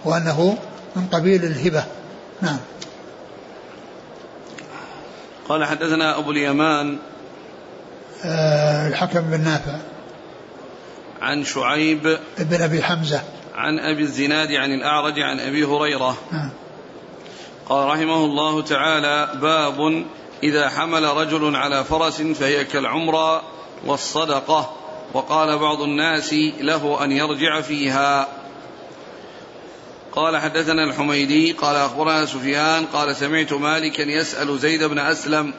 وأنه من قبيل الهبة. نعم. قال حدثنا أبو اليمان آه الحكم بن نافع. عن شعيب بن أبي حمزة. عن أبي الزناد عن الأعرج عن أبي هريرة. نعم. قال رحمه الله تعالى باب إذا حمل رجل على فرس فهي كالعمرة والصدقة. وقال بعض الناس له أن يرجع فيها. قال حدثنا الحميدي قال أخبرنا سفيان قال سمعت مالكا يسأل زيد بن أسلم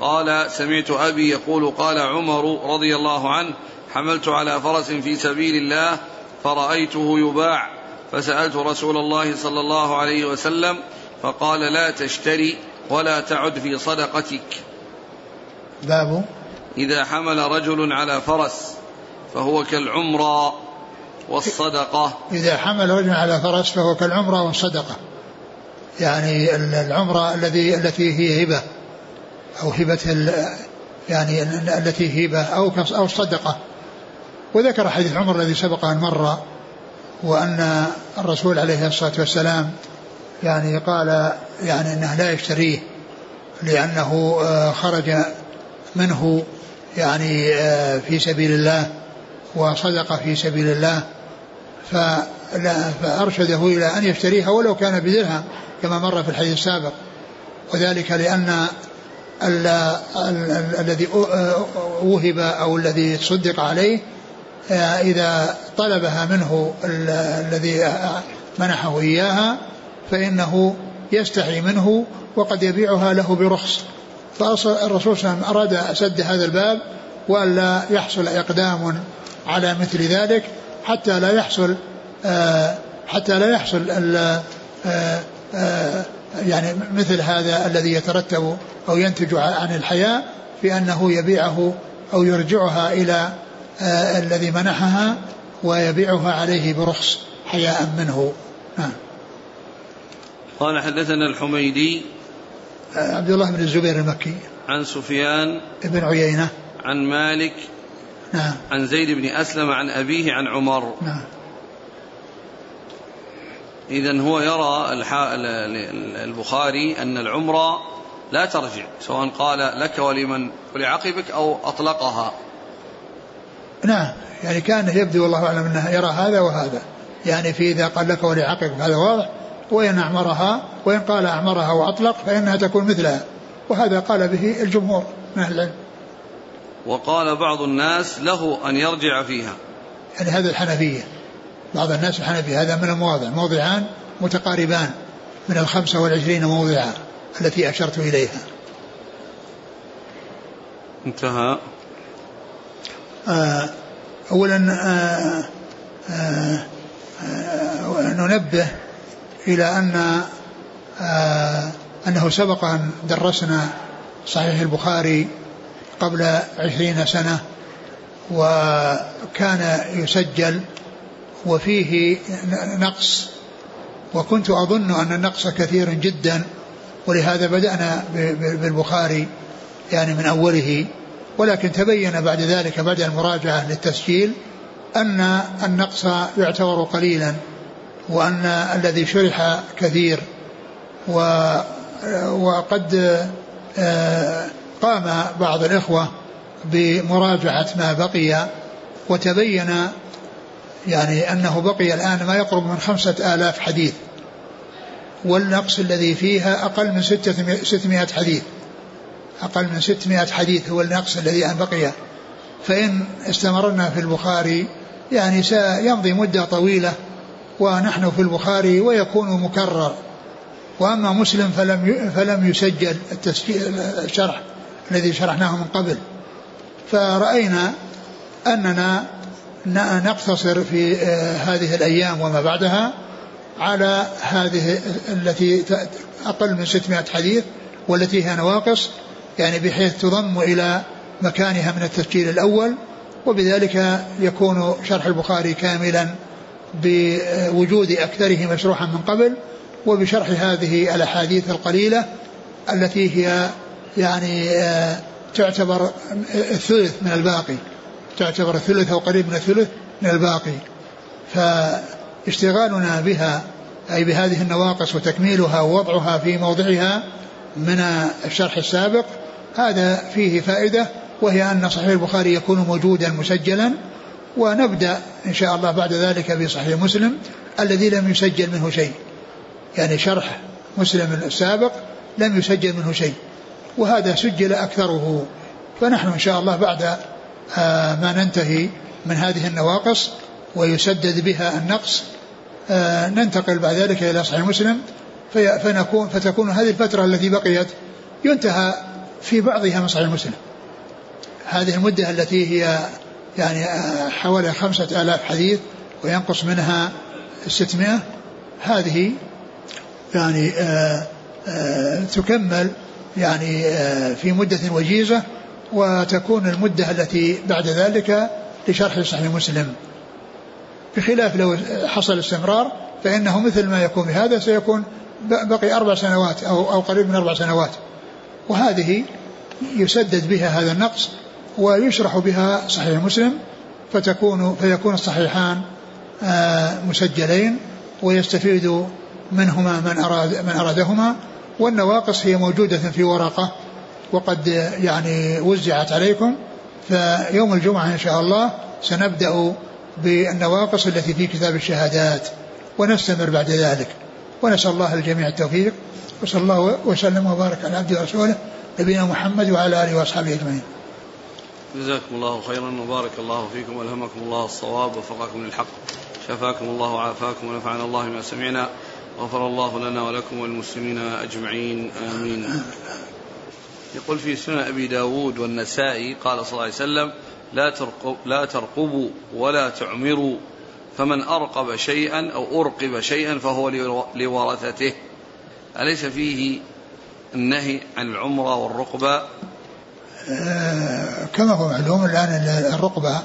قال سمعت أبي يقول قال عمر رضي الله عنه حملت على فرس في سبيل الله فرأيته يباع فسألت رسول الله صلى الله عليه وسلم فقال لا تشتري ولا تعد في صدقتك. باب. إذا حمل رجل على فرس فهو كالعمرة والصدقة. إذا حمل رجل على فرس فهو كالعمرة والصدقة. يعني العمرة الذي التي هي هبة. أو هبة يعني التي هبة. أو أو الصدقة وذكر حديث عمر الذي سبق أن مر. وأن الرسول عليه الصلاة والسلام يعني قال يعني أنه لا يشتريه. لأنه آه، خرج منه يعني آه، في سبيل الله. وصدق في سبيل الله فأرشده إلى أن يشتريها ولو كان بدرهم كما مر في الحديث السابق. وذلك لأن الذي وهب أو الذي صدق عليه إذا طلبها منه الذي منحه إياها فإنه يستحي منه وقد يبيعها له برخص. فالرسول صلى الله عليه وسلم أراد سد هذا الباب وألا يحصل إقدام على مثل ذلك حتى لا يحصل آه، حتى لا يحصل آه، آه، يعني مثل هذا الذي يترتب أو ينتج عن الحياة في أنه يبيعه أو يرجعها إلى الذي منحها ويبيعها عليه برخص حياء منه. نعم قال حدثنا الحميدي عبد الله بن الزبير المكي عن سفيان بن عيينة عن مالك نعم. عن زيد بن أسلم عن أبيه عن عمر. نعم. إذا هو يرى البخاري أن العمرة لا ترجع سواء قال لك ولمن ولعقبك أو أطلقها. نعم. يعني كان يبدو والله أعلم أنه يرى هذا وهذا. يعني في إذا قال لك ولعقبك هذا واضح. وإن أعمرها وإن قال أعمرها وأطلق فإنها تكون مثلها. وهذا قال به الجمهور من أهل العلم. وقال بعض الناس له أن يرجع فيها. يعني هذا الحنفية. بعض الناس الحنفية هذا من المواضع. موضعان متقاربان من الخمسة والعشرين موضعا التي أشرت إليها. انتهى. آه أولا آه آه آه ننبه إلى أن آه أنه سبق أن درسنا صحيح البخاري قبل عشرين سنة وكان يسجل وفيه نقص وكنت أظن أن النقص كثير جدا ولهذا بدأنا بالبخاري يعني من أوله ولكن تبين بعد ذلك بعد المراجعة للتسجيل أن النقص يعتبر قليلا وأن الذي شرح كثير و وقد آه، قام بعض الإخوة بمراجعة ما بقي وتبين يعني أنه بقي الآن ما يقرب من خمسة آلاف حديث والنقص الذي فيها أقل من ستمائة حديث أقل من ستمائة حديث هو النقص الذي أن بقي. فإن استمرنا في البخاري يعني سيمضي مدة طويلة ونحن في البخاري ويكون مكرر وأما مسلم فلم فلم يسجل التسجيل الشرح. الذي شرحناه من قبل. فرأينا أننا نقتصر في آه، هذه الأيام وما بعدها على هذه التي أقل من 600 حديث والتي هي نواقص يعني بحيث تضم إلى مكانها من التسجيل الأول وبذلك يكون شرح البخاري كاملا بوجود أكثره مشروحا من قبل وبشرح هذه الأحاديث القليلة التي هي يعني آه، تعتبر الثلث من الباقي. تعتبر الثلث أو قريب من الثلث من الباقي. فاشتغالنا بها أي بهذه النواقص وتكميلها ووضعها في موضعها من الشرح السابق هذا فيه فائدة وهي أن صحيح البخاري يكون موجودا مسجلا ونبدأ إن شاء الله بعد ذلك بصحيح مسلم الذي لم يسجل منه شيء. يعني شرح مسلم السابق لم يسجل منه شيء. وهذا سجل أكثره. فنحن إن شاء الله بعد آه، ما ننتهي من هذه النواقص ويسدد بها النقص آه، ننتقل بعد ذلك إلى صحيح مسلم فنكون فتكون هذه الفترة التي بقيت ينتهى في بعضها من صحيح مسلم. هذه المدة التي هي يعني آه، حوالي خمسة آلاف حديث وينقص منها ستمائة هذه يعني آآ آآ تكمل يعني في مدة وجيزة وتكون المدة التي بعد ذلك لشرح صحيح مسلم. بخلاف لو حصل استمرار فإنه مثل ما يكون بهذا سيكون بقي أربع سنوات أو, أو قريب من أربع سنوات. وهذه يسدد بها هذا النقص ويشرح بها صحيح مسلم فتكون فيكون الصحيحان آه، مسجلين ويستفيد منهما من أراد من أرادهما. والنواقص هي موجودة في ورقة وقد يعني وزعت عليكم فيوم الجمعة إن شاء الله سنبدأ بالنواقص التي في كتاب الشهادات ونستمر بعد ذلك. ونسأل الله الجميع التوفيق وصلى الله وسلم وبارك على عبده ورسوله نبينا محمد وعلى آله وأصحابه أجمعين. جزاكم الله خيرا وبارك الله فيكم والهمكم الله الصواب ووفقكم للحق شفاكم الله وعافاكم ونفعنا الله ما سمعنا. غفر الله لنا ولكم والمسلمين أجمعين آمين. يقول في سنن أبي داود والنسائي قال صلى الله عليه وسلم لا, ترقب لا ترقبوا ولا تعمروا فمن أرقب شيئا أو أرقب شيئا فهو لورثته. أليس فيه النهي عن العمرة والرقبة؟ آه كما هو معلوم الآن الرقبة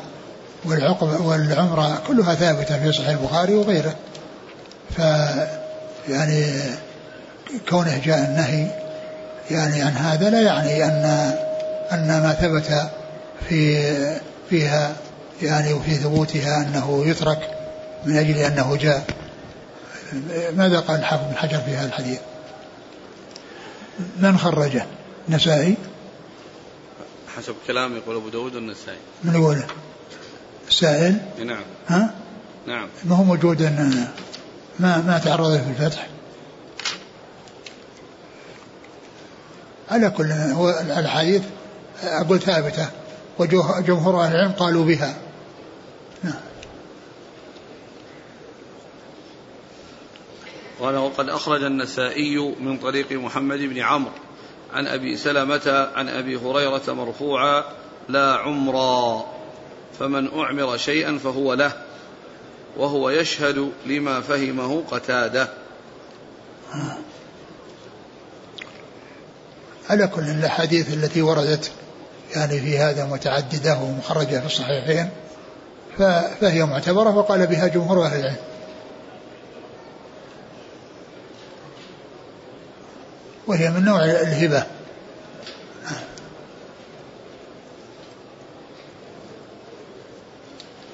والعقبة والعمرة كلها ثابتة في صحيح البخاري وغيره. ف يعني كونه جاء النهي يعني عن هذا لا يعني أن أن ما ثبت في فيها يعني وفي ثبوتها أنه يترك من أجل أنه جاء. ماذا قال الحافظ بن حجر في هذا الحديث؟ من خرجه؟ النسائي. حسب كلام يقول أبو داود النسائي من يقول السائل؟ نعم. ها؟ نعم. ما هو موجود ما ما تعرض في الفتح. على كل هو الحديث أقول ثابتة وجمهور أهل العلم قالوا بها. نعم. قال وقد أخرج النسائي من طريق محمد بن عمرو عن أبي سلمة عن أبي هريرة مرفوعا لا عمرا فمن أعمر شيئا فهو له. وهو يشهد لما فهمه قتاده. على كل الأحاديث التي وردت يعني في هذا متعددة ومخرجة في الصحيحين فهي معتبرة وقال بها جمهور أهل العلم. وهي من نوع الهبة.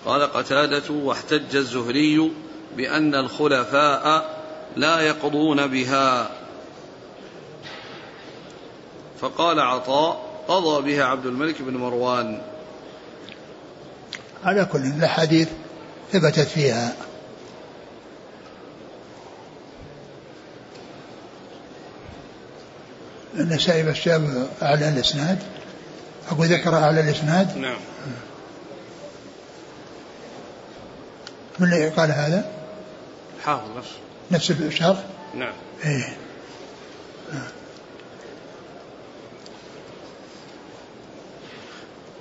قال قتادة واحتج الزهري بأن الخلفاء لا يقضون بها. فقال عطاء قضى بها عبد الملك بن مروان. على كل الأحاديث ثبتت فيها. النسائي بس جاب أعلى الإسناد أقول ذكر أعلى الإسناد؟ نعم. من اللي قال هذا؟ حافظ. نفسه نفس الشرح؟ نعم. إيه.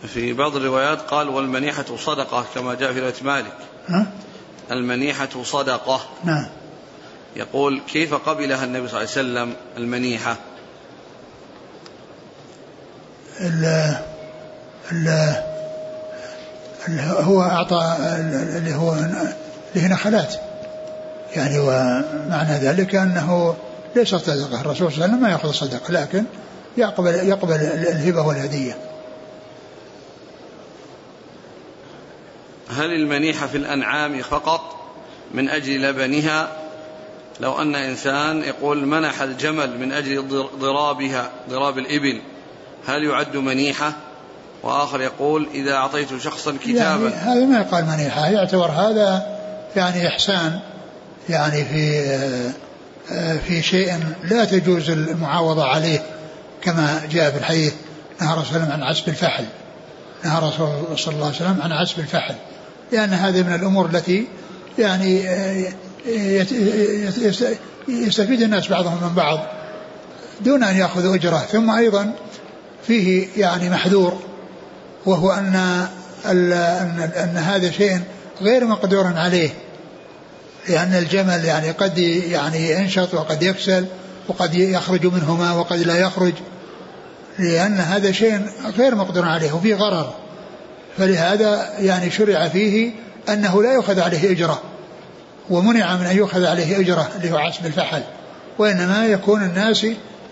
في بعض الروايات قال والمنيحة صدقة كما جاء في رواية مالك. ها؟ المنيحة صدقة. نعم. يقول كيف قبلها النبي صلى الله عليه وسلم المنيحة؟ ال ال هو أعطى اللي هو اللي نخلات يعني ومعنى ذلك أنه ليس صدقة. الرسول صلى الله عليه وسلم ما يأخذ الصدقة لكن يقبل يقبل الهبة والهدية. هل المنيحة في الأنعام فقط من أجل لبنها؟ لو أن إنسان يقول منح الجمل من أجل ضرابها ضراب الإبل هل يعد منيحة؟ وآخر يقول إذا أعطيت شخصا كتابا. يعني هذا ما يقال منيحة يعتبر هذا يعني إحسان يعني في في شيء لا تجوز المعاوضة عليه كما جاء في الحديث نهى رسول الله عن عسب الفحل. نهى رسول الله صلى الله عليه وسلم عن عسب الفحل. لأن هذه من الأمور التي يعني يستفيد الناس بعضهم من بعض دون أن يأخذوا أجرة. ثم أيضا فيه يعني محذور. وهو أن أن, أن هذا شيء غير مقدور عليه. لأن الجمل يعني قد يعني ينشط وقد يكسل وقد يخرج منهما وقد لا يخرج. لأن هذا شيء غير مقدور عليه وفيه غرر فلهذا يعني شرع فيه أنه لا يؤخذ عليه أجرة. ومنع من أن يؤخذ عليه أجرة اللي هو عسب الفحل. وإنما يكون الناس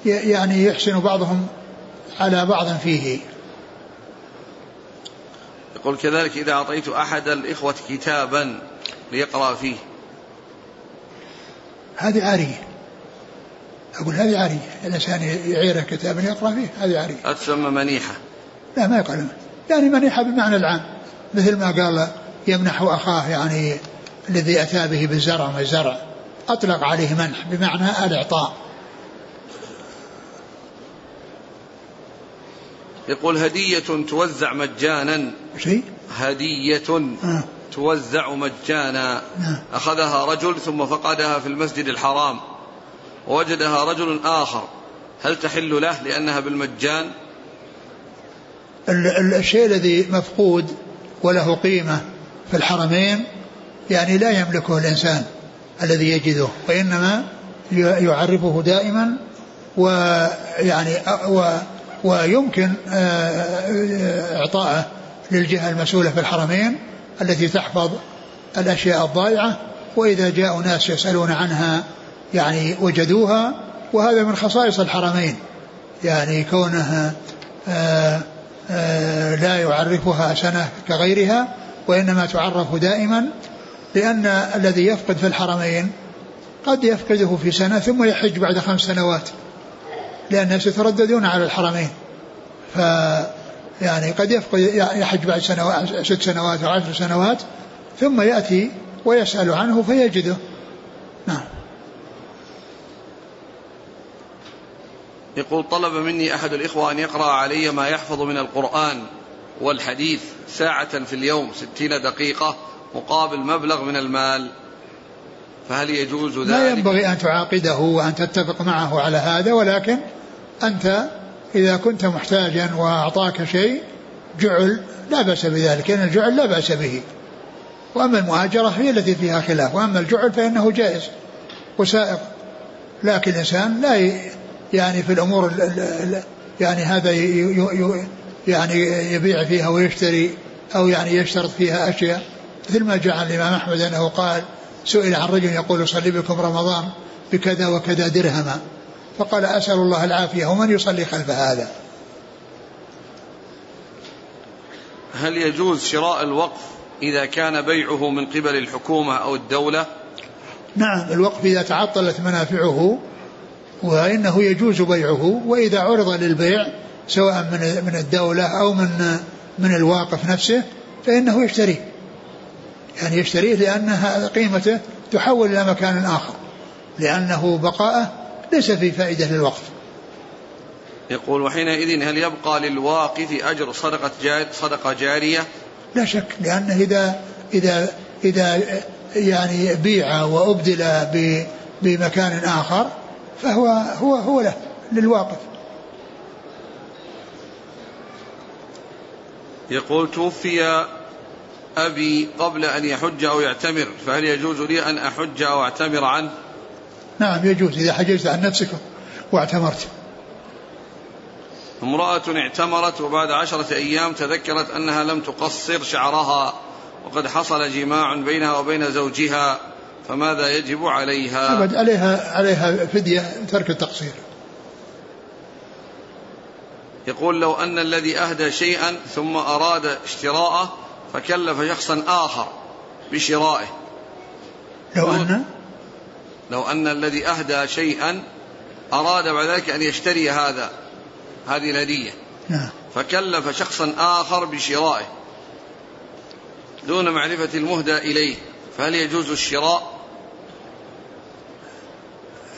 يعني يحسن بعضهم على بعض فيه. يقول كذلك إذا أعطيت أحد الإخوة كتابا ليقرأ فيه. هذه عارية. أقول هذه عارية. الإنسان يعيره كتابا يقرأ فيه. هذه عارية. أتسمى منيحة. لا ما يقال يعني منيحة بمعنى العام. مثل ما قال يمنح أخاه يعني الذي أتى به بالزرع والزرع أطلق عليه منح بمعنى الإعطاء. يقول هدية توزع مجانا. شيء؟ هدية آه. توزع مجانا. آه. أخذها رجل ثم فقدها في المسجد الحرام. ووجدها رجل آخر. هل تحل له لأنها بالمجان؟ الشيء الذي مفقود وله قيمة في الحرمين يعني لا يملكه الإنسان الذي يجده وإنما يعرفه دائما ويعني و ويمكن آه، إعطائه للجهة المسؤولة في الحرمين التي تحفظ الأشياء الضائعة وإذا جاءوا ناس يسألون عنها يعني وجدوها وهذا من خصائص الحرمين. يعني كونها آه، آه، لا يعرفها سنة كغيرها وإنما تعرف دائما لأن الذي يفقد في الحرمين قد يفقده في سنة ثم يحج بعد خمس سنوات. لأن الناس يترددون على الحرمين. ف يعني قد يفقد يحج بعد سنوات ست سنوات أو عشر سنوات ثم يأتي ويسأل عنه فيجده. نعم. يقول طلب مني أحد الإخوة أن يقرأ علي ما يحفظ من القرآن والحديث ساعة في اليوم ستين دقيقة مقابل مبلغ من المال. فهل يجوز ذلك؟ لا ينبغي أن تعاقده وأن تتفق معه على هذا ولكن أنت إذا كنت محتاجا وأعطاك شيء جعل لا بأس بذلك. لأن الجعل لا بأس به. وأما المهاجرة هي التي فيها خلاف. وأما الجعل فإنه جائز وسائق. لكن الإنسان لا يعني في الأمور يعني هذا يعني يبيع فيها ويشتري أو يعني يشترط فيها أشياء. مثل ما جاء عن الإمام أحمد أنه قال سئل عن رجل يقول صلي بكم رمضان بكذا وكذا درهما. فقال أسأل الله العافية ومن يصلي خلف هذا؟ هل يجوز شراء الوقف إذا كان بيعه من قبل الحكومة أو الدولة؟ نعم الوقف إذا تعطلت منافعه وإنه يجوز بيعه وإذا عرض للبيع سواء من من الدولة أو من من الواقف نفسه فإنه يشتريه يعني يشتريه لأنها قيمته تحول إلى مكان آخر لأنه بقاءه ليس في فائدة للوقف يقول وحينئذ هل يبقى للواقف أجر صدقة جار صدقة جارية؟ لا شك لأنه إذا إذا إذا يعني بيع وأبدل بمكان آخر فهو هو هو له للواقف. يقول توفي أبي قبل أن يحج أو يعتمر فهل يجوز لي أن أحج أو أعتمر عنه؟ نعم يجوز إذا حججت عن نفسك واعتمرت. امرأة اعتمرت وبعد عشرة أيام تذكرت أنها لم تقصر شعرها وقد حصل جماع بينها وبين زوجها فماذا يجب عليها؟ أبد عليها عليها فدية ترك التقصير. يقول لو أن الذي أهدى شيئا ثم أراد اشتراءه فكلف شخصا آخر بشرائه. لو أن؟ لو أن الذي أهدى شيئا أراد بعد ذلك أن يشتري هذا هذه الهدية. نعم. فكلف شخصا آخر بشرائه. دون معرفة المهدى إليه فهل يجوز الشراء؟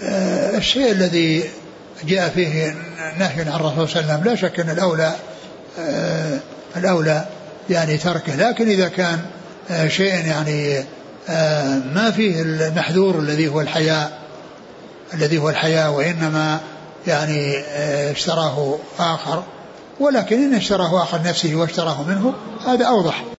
آه الشيء الذي جاء فيه نهي عن الرسول صلى الله عليه وسلم لا شك أن الأولى آه الأولى يعني تركه. لكن إذا كان آه شيء يعني آه ما فيه المحذور الذي هو الحياء الذي هو الحياء وإنما يعني آه اشتراه آخر. ولكن إن اشتراه آخر نفسه واشتراه منه هذا أوضح.